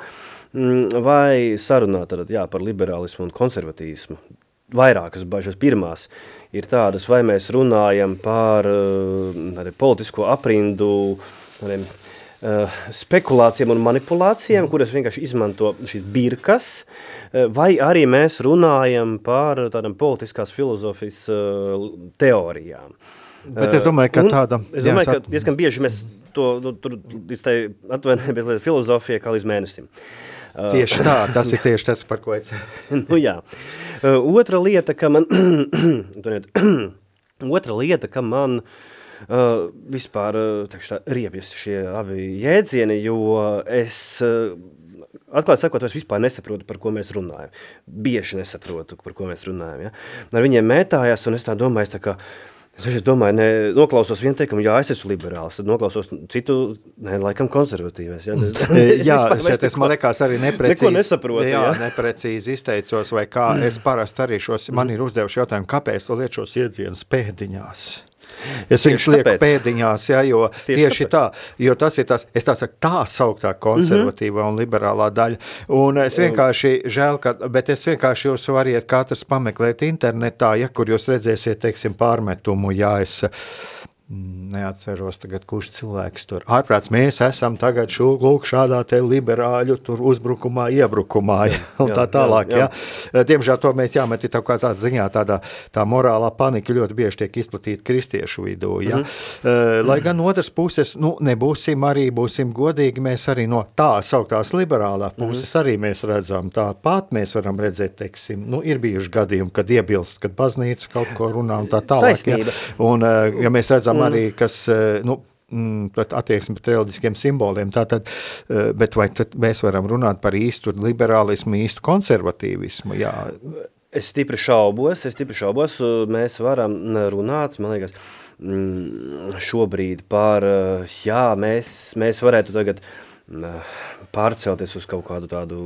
mm, vai sarunāt tad, jā, par liberālismu un konservatīsmu. Vairākas bažas. Pirmās ir tādas, vai mēs runājam par eh, arī politisko aprindu, arī, uh, spekulācijām un manipulācijām, kuras vienkārši izmanto šīs birkas, vai arī mēs runājam par tādām politiskās filozofijas teorijām. Uh, Bet es domāju, ka tāda. Es domāju, jā, ka diezgan bieži mēs to nu, tur atvainojamies filozofijai kā līdz mēnesim. Tieši tā, tas ir tieši tas, par ko es. *laughs* nu, jā. Otra lieta, ka man, *coughs* *coughs* otra lieta, ka man uh, vispār tā, riebjas šie abi jēdzieni, jo es uh, atklāti sakot, es vispār nesaprotu, par ko mēs runājam. Bieži nesaprotu, par ko mēs runājam. Ja? Ar viņiem mētājās, un es tā domāju, tā kā, uh, Es domāju, ne, noklausos vienu teikumu, jā, es esmu liberāls, tad noklausos citu, ne, laikam konservatīvais. Es, jā *laughs* *laughs* šeit es man liekas arī neprecīzi. Neko nesaprotu. Jā, jā, *laughs* neprecīzi izteicos, vai kā es parasti arī šos, man ir uzdevuši jautājumu, kāpēc tu liet šos iedzienus pēdiņās? Es viņus lieku tāpēc. pēdiņās, ja, jo tieši, tieši tā, jo tas ir tas, es tā saku, tā sauktā konservatīvā mm -hmm. un liberālā daļa. Un es vienkārši žēl, ka, bet es vienkārši jūs variet katrs pameklēt internetā, ja kur jūs redzēsiet, teiksim, pārmetumu, ja es Neatceros, tagad, kurš cilvēks tur ārprāts. Mēs esam tagad šo, lūk, šādā te liberāļu uzbrukumā, iebrukumā jā, un jā, tā tālāk. Jā, jā. Diemžēl to mēs jāmet tā kā tādā ziņā, tādā tā morālā panika ļoti bieži tiek izplatīta kristiešu vidū. Ja? Mm -hmm. Lai gan otrs puses, nu, nebūsim arī, būsim godīgi, mēs arī no tā sauktās liberālā mhm. puses mm -hmm. arī mēs redzam tāpat, mēs varam redzēt, teiksim, nu, ir bijuši gadījumi, kad iebilst, kad baznīca kaut ko runā un tā tālāk. Un, ja mēs redzam, redzam arī, kas eh, nu, mm, attieksmi pret reliģiskiem simboliem. Tātad, eh, bet vai mēs varam runāt par īstu liberālismu, īstu konservatīvismu? Jā. Es stipri šaubos, es stipri šaubos, mēs varam runāt, man liekas, mm, šobrīd par, jā, mēs, mēs varētu tagad pārcelties uz kaut kādu tādu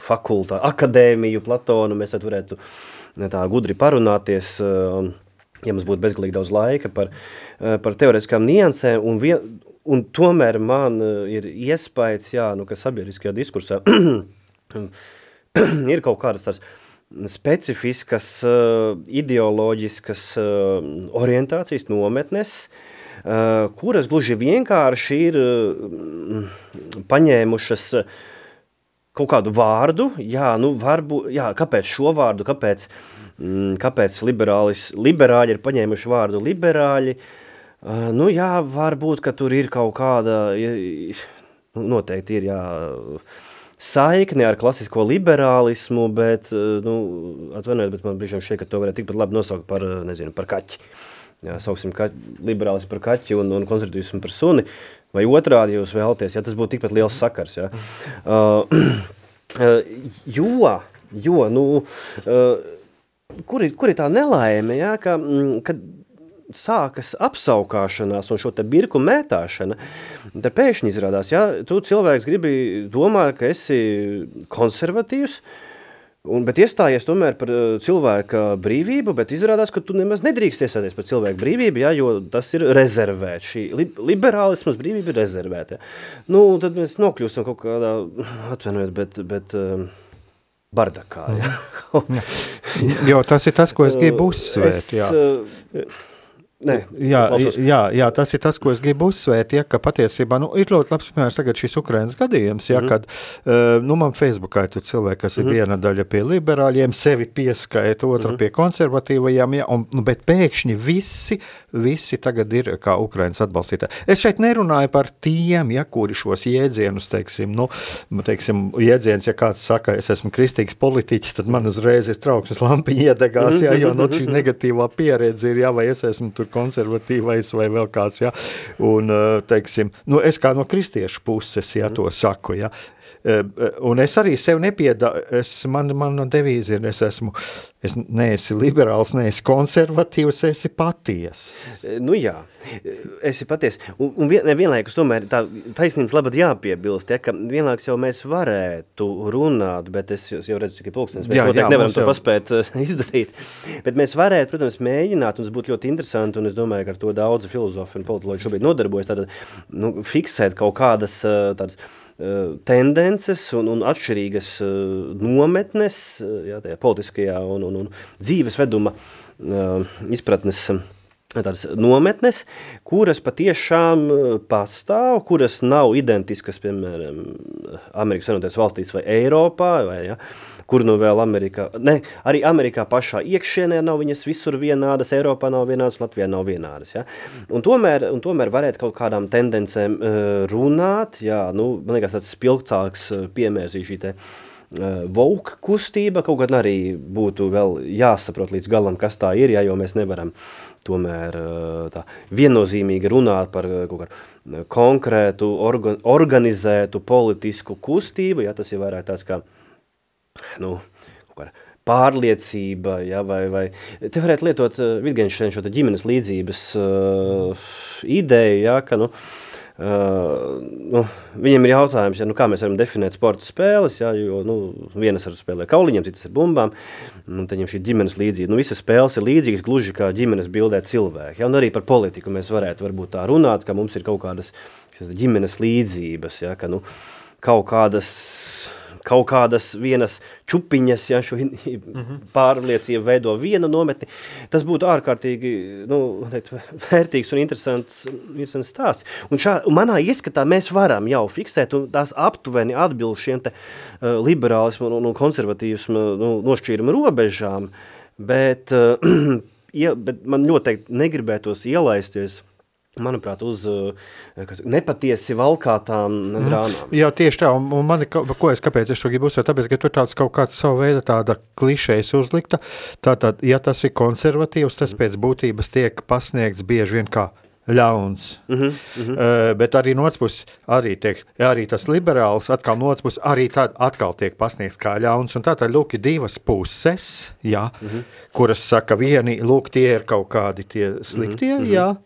fakultātu, akadēmiju, Platonu, mēs tad varētu tā gudri parunāties, un ja mums būtu bezgalīgi daudz laika par, eh, par teoretiskām niansēm, un, vien, un tomēr man eh, ir iespējas, jā, nu, ka sabiedriskajā diskursā *clears throat* ir kaut kādas tās specifiskas, uh, ideoloģiskas uh, orientācijas nometnes, uh, kuras gluži vienkārši ir uh, paņēmušas uh, kaut kādu vārdu, jā, nu, varbūt, jā, kāpēc šo vārdu, kāpēc, mm, kāpēc liberāļi ir paņēmuši vārdu liberāļi, uh, nu, jā, varbūt, tur ir kaut kāda, nu, noteikti ir, jā, saikne ar klasisko liberālismu, bet, nu, atvainojiet, bet man brīžiem šķiet, ka to varētu tikpat labi nosaukt par, nezinu, par kaķi. Jā, sauksim ka, liberālismu par kaķi un, un konservatīvismu par suni. Vai otrādi jūs vēlaties, ja tas būtu tikpat liels sakars. Ja? *laughs* *clears throat* Uh, jo, jo nu, uh, kur, ir, kur ir tā nelaime, ja, ka, mm, kad sākas apskaukšanās un šo birku mētāšana, tad pēkšņi izrādās, ja tu cilvēks gribi domāt, ka esi konservatīvs, Un, bet iestājies tomēr par uh, cilvēka brīvību, bet izrādās, ka tu nemaz nedrīkst iestāties par cilvēku brīvību, ja, jo tas ir rezervēts. Šī li liberālismas brīvība ir rezervēta. Nu, tad mēs nokļūstam kaut kādā, atvainojiet, bet, bet uh, bardakā. Ja. *laughs* jo tas ir tas, ko es gribu uzsvērt. Es, jā. Nē, jā, jā, jā, tas ir tas, ko es gribu uzsvērt. Ja, ka patiesībā nu, ir ļoti labs piemērs tagad šis Ukraiņas gadījums. Ja, mm -hmm. kad, uh, nu, man Facebookā ir cilvēki, kas mm -hmm. ir mhm. viena daļa pie liberāļiem, sevi pieskaita, otra mm -hmm. pie konservatīvajiem, ja, un, nu, bet pēkšņi visi, visi tagad ir kā Ukraiņas atbalstītāji. Es šeit nerunāju par tiem, ja, kuri šos jēdzienus, teiksim, nu, teiksim, jēdziens, ja kāds saka, es esmu kristīgs politiķis, tad man uzreiz ir trauksmes lampiņa iedegās, ja, jo nu, šī negatīvā pieredze ir, ja, vai es esmu tur konservatīvais vai vēl kāds. Ja? Un, teiksim, nu, es kā no kristiešu puses ja, to saku. Ja? Un es arī sev nepiedalu, man, man devīze ir, es esmu, es neesi liberāls, neesi konservatīvs, esi paties. Nu jā, esi paties. Un, un vien, vienlaikus tomēr tā taisnības labad jāpiebilst, ja, ka vienlaikus jau mēs varētu runāt, bet es jau redzu, cik ir pulkstens, mēs jā, noteikti jā, nevaram to jau... paspēt *laughs* izdarīt. Bet mēs varētu, protams, mēģināt, un tas būtu ļoti interesanti, un es domāju, ka ar to daudzi filozofi un politologi šobrīd nodarbojas, tātad, nu, fiksēt kaut kādas tādas Eh, tendences un, un atšķirīgas eh, nometnes eh, jā, politiskajā un, un, un dzīvesveduma izpratnes tādas nometnes, kuras patiešām pastāv, kuras nav identiskas, piemēram, Amerikas Savienotajās valstīs vai Eiropā, vai, ja, kur nu vēl Amerikā, ne, arī Amerikā pašā iekšienē nav viņas visur vienādas, Eiropā nav vienādas, Latvijā nav vienādas, ja. Un tomēr, un tomēr varētu kaut kādām tendencēm runāt, jā, nu, man liekas tāds spilgtāks piemērs šī te, Vouk kustība kaut gan arī būtu vēl jāsaprot līdz galam, kas tā ir, ja, jo mēs nevaram tomēr tā viennozīmīgi runāt par kaut kādu konkrētu, organ, organizētu politisku kustību, ja tas ir vairāk tāds kā nu, pārliecība, ja, vai, vai te varētu lietot uh, Wittgensteina šo ģimenes līdzības uh, ideju, ja, ka, nu, Uh, nu, viņam ir jautājums, ja, nu, kā mēs varam definēt sporta spēles. Ja, jo nu, vienas ar spēlē kauliņiem, citas ar bumbām. Tad viņam šī ģimenes līdzība. Nu, visas spēles ir līdzīgas, gluži kā ģimenes bildē cilvēki. Ja, arī par politiku mēs varētu tā runāt, ka mums ir kaut kādas ģimenes līdzības. Ja, ka, nu, kaut kādas kaut kādas vienas čupiņas, ja šo pārliecību veido viena nometni, tas būtu ārkārtīgi nu, vērtīgs un interesants, interesants stāsts. Un, šā, manā ieskatā mēs varam jau fiksēt un tās aptuveni atbilst šiem te uh, liberālismu un, un konservatīvismu nu, nošķīrumu robežām, bet, *clears throat* uh, ja, bet man noteikti negribētos ielaisties manuprāt, uz eh, kas, nepatiesi valkātām grāmatām. Jā, tieši tā, un, un mani, ko es, kāpēc es to gribu uzsvērt, tāpēc, ka tur tāds kaut kāds savu veidu tāda klišejas uzlikta, tātad, ja tas ir konservatīvs, tas pēc būtības tiek pasniegts bieži vien kā ļauns. Mm -hmm, mm -hmm. Uh, bet arī no otras puses, arī, tiek, arī tas liberāls, atkal no otras puses, arī tā atkal tiek pasniegts kā ļauns. Un tā tad, lūk, ir divas puses, jā, mm -hmm. kuras saka, vieni, lūk, tie ir kaut kādi tie sliktie, mm -hmm. jā,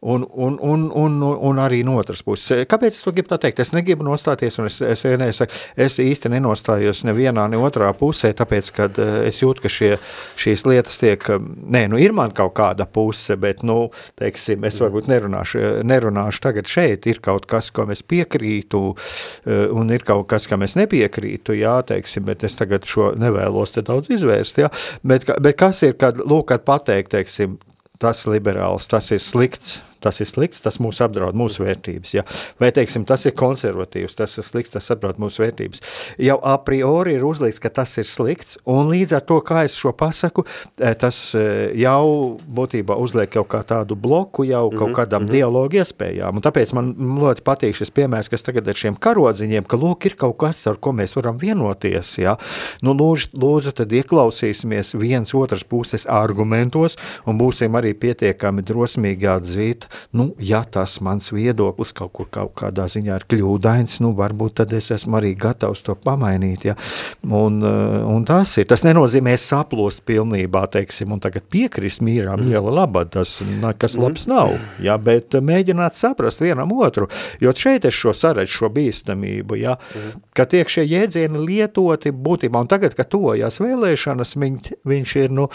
Un, un, un, un, un arī no otras puses. Kāpēc es to gribu teikt? Es negribu nostāties, un es, es, es, es īsti nenostājos nevienā, ne otrā pusē, tāpēc, ka eh, es jūtu, ka šie, šīs lietas tiek, eh, nē, nu ir man kaut kāda puse, bet, nu, teiksim, es varbūt nerunāšu, nerunāšu tagad šeit, ir kaut kas, ko mēs piekrītu, eh, un ir kaut kas, kam es nepiekrītu, jā, teiksim, bet es tagad šo nevēlos te daudz izvērst, jā, bet, bet kas ir, kad, lūk, kad pateikt, teiksim, tas liberāls, tas ir slikts, tas ir slikts, tas mūs apdraud mūsu vērtības. Ja? Vai teiksim, tas ir konservatīvs, tas ir slikts, tas apdraud mūsu vērtības. Jau a priori ir uzlikts, ka tas ir slikts, un līdz ar to, kā es šo pasaku, eh, tas eh, jau būtībā uzliek kaut kā tādu bloku jau kaut mhm, kādam mm -hmm. dialogu iespējām. Un tāpēc man ļoti patīk šis piemērs, kas tagad ir šiem karodziņiem, ka lūk, ir kaut kas, ar ko mēs varam vienoties. Ja? Nu, lūdzu, lūdzu, tad ieklausīsimies viens otras puses argumentos un būsim arī pietiekami drosmīgi atzīt, nu, ja tas mans viedoklis kaut kur kaut kādā ziņā ir kļūdains, nu, varbūt tad es esmu arī gatavs to pamainīt. Ja? Un, eh, un tas ir. Tas nenozīmē saplost pilnībā, teiksim, un tagad piekrist mīrām, mm. iela laba, tas nekas mm. labs nav. Ja? Bet mēģināt saprast vienam otru, jo šeit es šo saredzu, šo bīstamību, ja? mm. ka tiek šie jēdzieni lietoti būtībā, un tagad, kad tojas vēlēšanas, viņ, viņš ir, nu,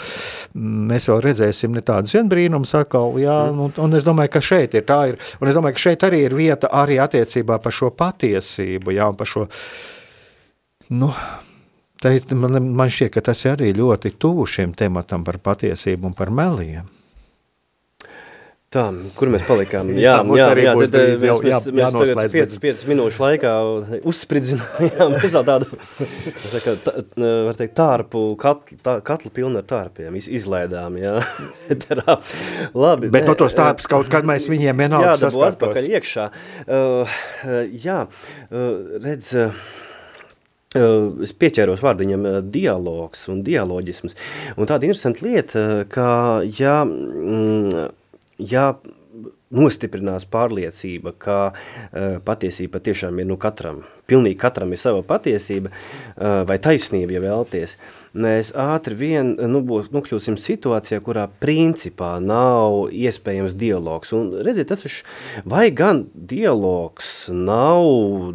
mēs vēl redzēsim ne tādus vien brīnumus atkal, jā, mm. un, un es domāju, ka šeit ir tā ir, un es domāju, ka šeit arī ir vieta arī attiecībā par šo patiesību, jā, un par šo, nu, te, man, man šķiet, ka tas ir arī ļoti tuvu šim tematam par patiesību un par meliem. Tā, kur mēs palikām? Jā, jā, jā, jā tad, mēs, jau, jā, mēs, mēs tagad 5, 5 minūšu laikā uzspridzinājām *laughs* tādu, saka, tā, var teikt, tārpu, katlu, tā, katlu pilnu ar tārpiem, iz, izlaidām, jā. *laughs* Terā. Labi. Bet no tos tārpus kaut kad mēs viņiem vienalga saskārtos. Jā, atpakaļ iekšā. Uh, jā, uh, redz, uh, Es pieķēros vārdiņam dialogs un dialoģisms. Un tāda interesanta lieta, ka ja mm, ja nostiprinās pārliecība, ka uh, patiesība tiešām ir nu katram, pilnīgi katram ir sava patiesība vai taisnība, ja vēlties, mēs ātri vien nu, būs, nokļūsim situācijā, kurā principā nav iespējams dialogs. Un redziet, tas ir, vai gan dialogs nav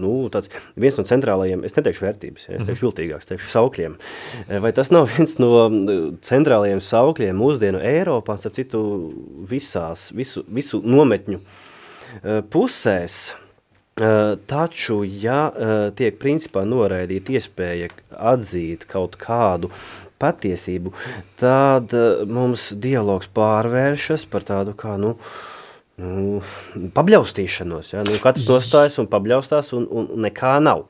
nu, tāds viens no centrālajiem, es neteikšu vērtības, ja, es teikšu mhm. viltīgāks, teikšu saukļiem. Vai tas nav *laughs* viens no centrālajiem saukļiem mūsdienu Eiropā, starp citu visās, visu, visu nometņu pusēs, taču, ja eh, tiek principā noraidīta iespēja atzīt kaut kādu patiesību, tad eh, mums dialogs pārvēršas par tādu kā, nu, nu pabļaustīšanos. Ja? Nu, katrs nostājas un pabļaustās un, un nekā nav.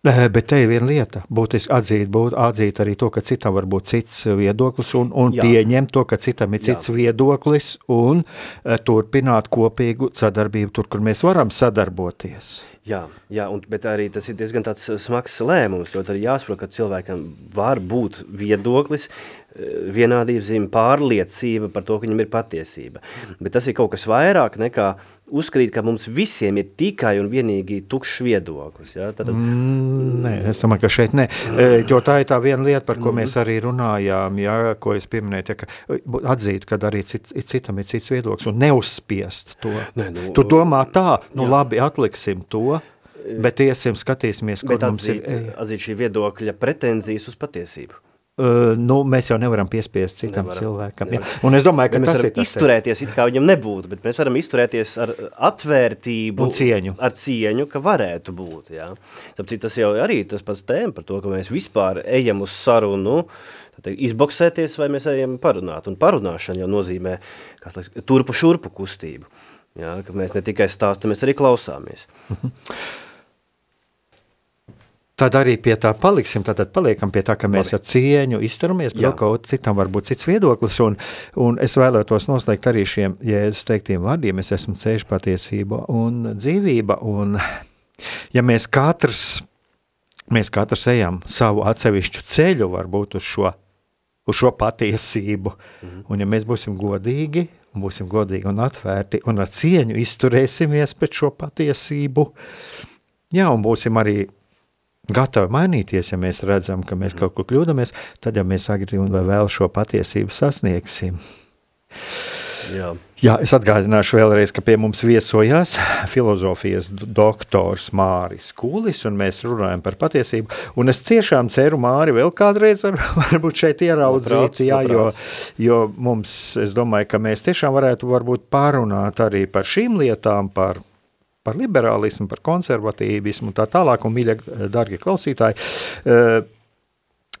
Bet te ir viena lieta, būtiski atzīt, būt, atzīt arī to, ka citam var būt cits viedoklis un, un pieņemt to, ka citam ir cits Jā. viedoklis un uh, turpināt kopīgu sadarbību tur, kur mēs varam sadarboties. Jā, jā un, bet arī tas ir diezgan smags lēmums, jo tad ir jāsaprot, ka cilvēkam var būt viedoklis, vienādības zīme, pārliecība par to, ka viņam ir patiesība. Bet tas ir kaut kas vairāk nekā uzskatīt, ka mums visiem ir tikai un vienīgi tukšs viedoklis. Ja? Tad... Mm, nē, es domāju, ka šeit nē. E, jo tā ir tā viena lieta, par ko mēs arī runājām, ja, ko es pieminēju, ja, ka atzīt, ka arī cit, citam ir cits viedoklis un neuzspiest to. Nē, nu, tu domā tā, nu jā. labi, atliksim to, bet iesim, skatīsimies, kur bet mums atzīt, ir. Atzīt šī viedokļa pretenzijas uz patiesību. Uh, nu, mēs jau nevaram piespiest citam nevaram, cilvēkam. Ja? Un es domāju, ka ja tas ir tas izturēties, it kā viņam nebūtu, bet mēs varam izturēties ar atvērtību un cieņu. Ar cieņu, ka varētu būt. Ja? Tāpēc tas jau arī tas pats tēma par to, ka mēs vispār ejam uz sarunu, teikt, izboksēties vai mēs ejam parunāt. Un parunāšana jau nozīmē liekas, turpu šurpu kustību. Ja? Ka mēs ne tikai stāstam, mēs arī klausāmies. Tad arī pie tā paliksim, tad paliekam pie tā, ka mēs ar cieņu izturamies, bet kaut citam var būt cits viedoklis, un, un es vēlētos noslēgt arī šiem Jēzus teiktiem vārdiem, es esmu ceļš patiesība un dzīvība, un ja mēs katrs, mēs katrs ejam savu atsevišķu ceļu, varbūt uz šo, uz šo patiesību, mhm. un ja mēs būsim godīgi, būsim godīgi un atvērti, un ar cieņu izturēsimies pret šo patiesību, jā, un būsim arī gatavi mainīties, ja mēs redzam, ka mēs kaut kur kļūdāmies, tad jau mēs agri un vēl šo patiesību sasniegsim. Jā. Jā, es atgādināšu vēlreiz, ka pie mums viesojās filozofijas doktors Māris Kūlis, un mēs runājam par patiesību. Un es tiešām ceru, Māri, vēl kādreiz var, *laughs* varbūt šeit ieraudzīt, jā, jo, jo mums, es domāju, ka mēs tiešām varētu varbūt pārunāt arī par šīm lietām, par par liberālismu, par konservatīvismu un tā tālāk, un mīļie, darbie klausītāji, eh,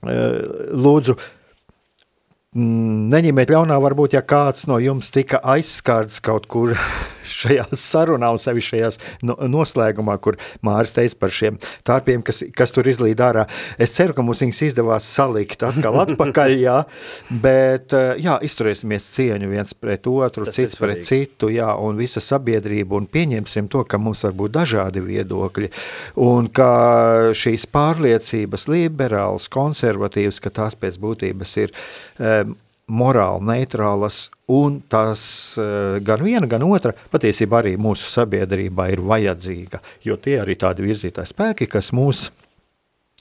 eh, lūdzu, mm, neņemiet ļaunā, varbūt, ja kāds no jums tika aizskārts kaut kur *laughs* šajā sarunā, un sevišķi šajās no, noslēgumā, kur Mārcis teica par šiem tārpiem, kas, kas tur izlīd ārā. Es ceru, ka mums viņas izdevās salikt atkal atpakaļ, jā, bet eh, jā, izturēsimies cieņu viens pret otru, Tas cits pret citu, jā, un visa sabiedrība, un pieņemsim to, ka mums var būt dažādi viedokļi, un ka šīs pārliecības liberāls, konservatīvs, ka tās pēc būtības ir um, morāli neitrālas, un tās eh, gan viena, gan otra patiesībā arī mūsu sabiedrībā ir vajadzīga, jo tie arī tādi virzītāji spēki, kas mūs,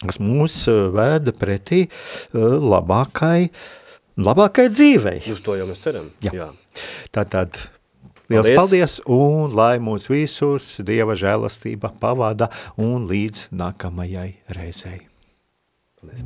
kas mūs eh, vēda pretī eh, labākai, labākai dzīvei. Uz to jau mēs ceram. Jā. Jā. Tātad Liels paldies. paldies, un lai mūs visus Dieva žēlastība pavada un līdz nākamajai reizei. Paldies.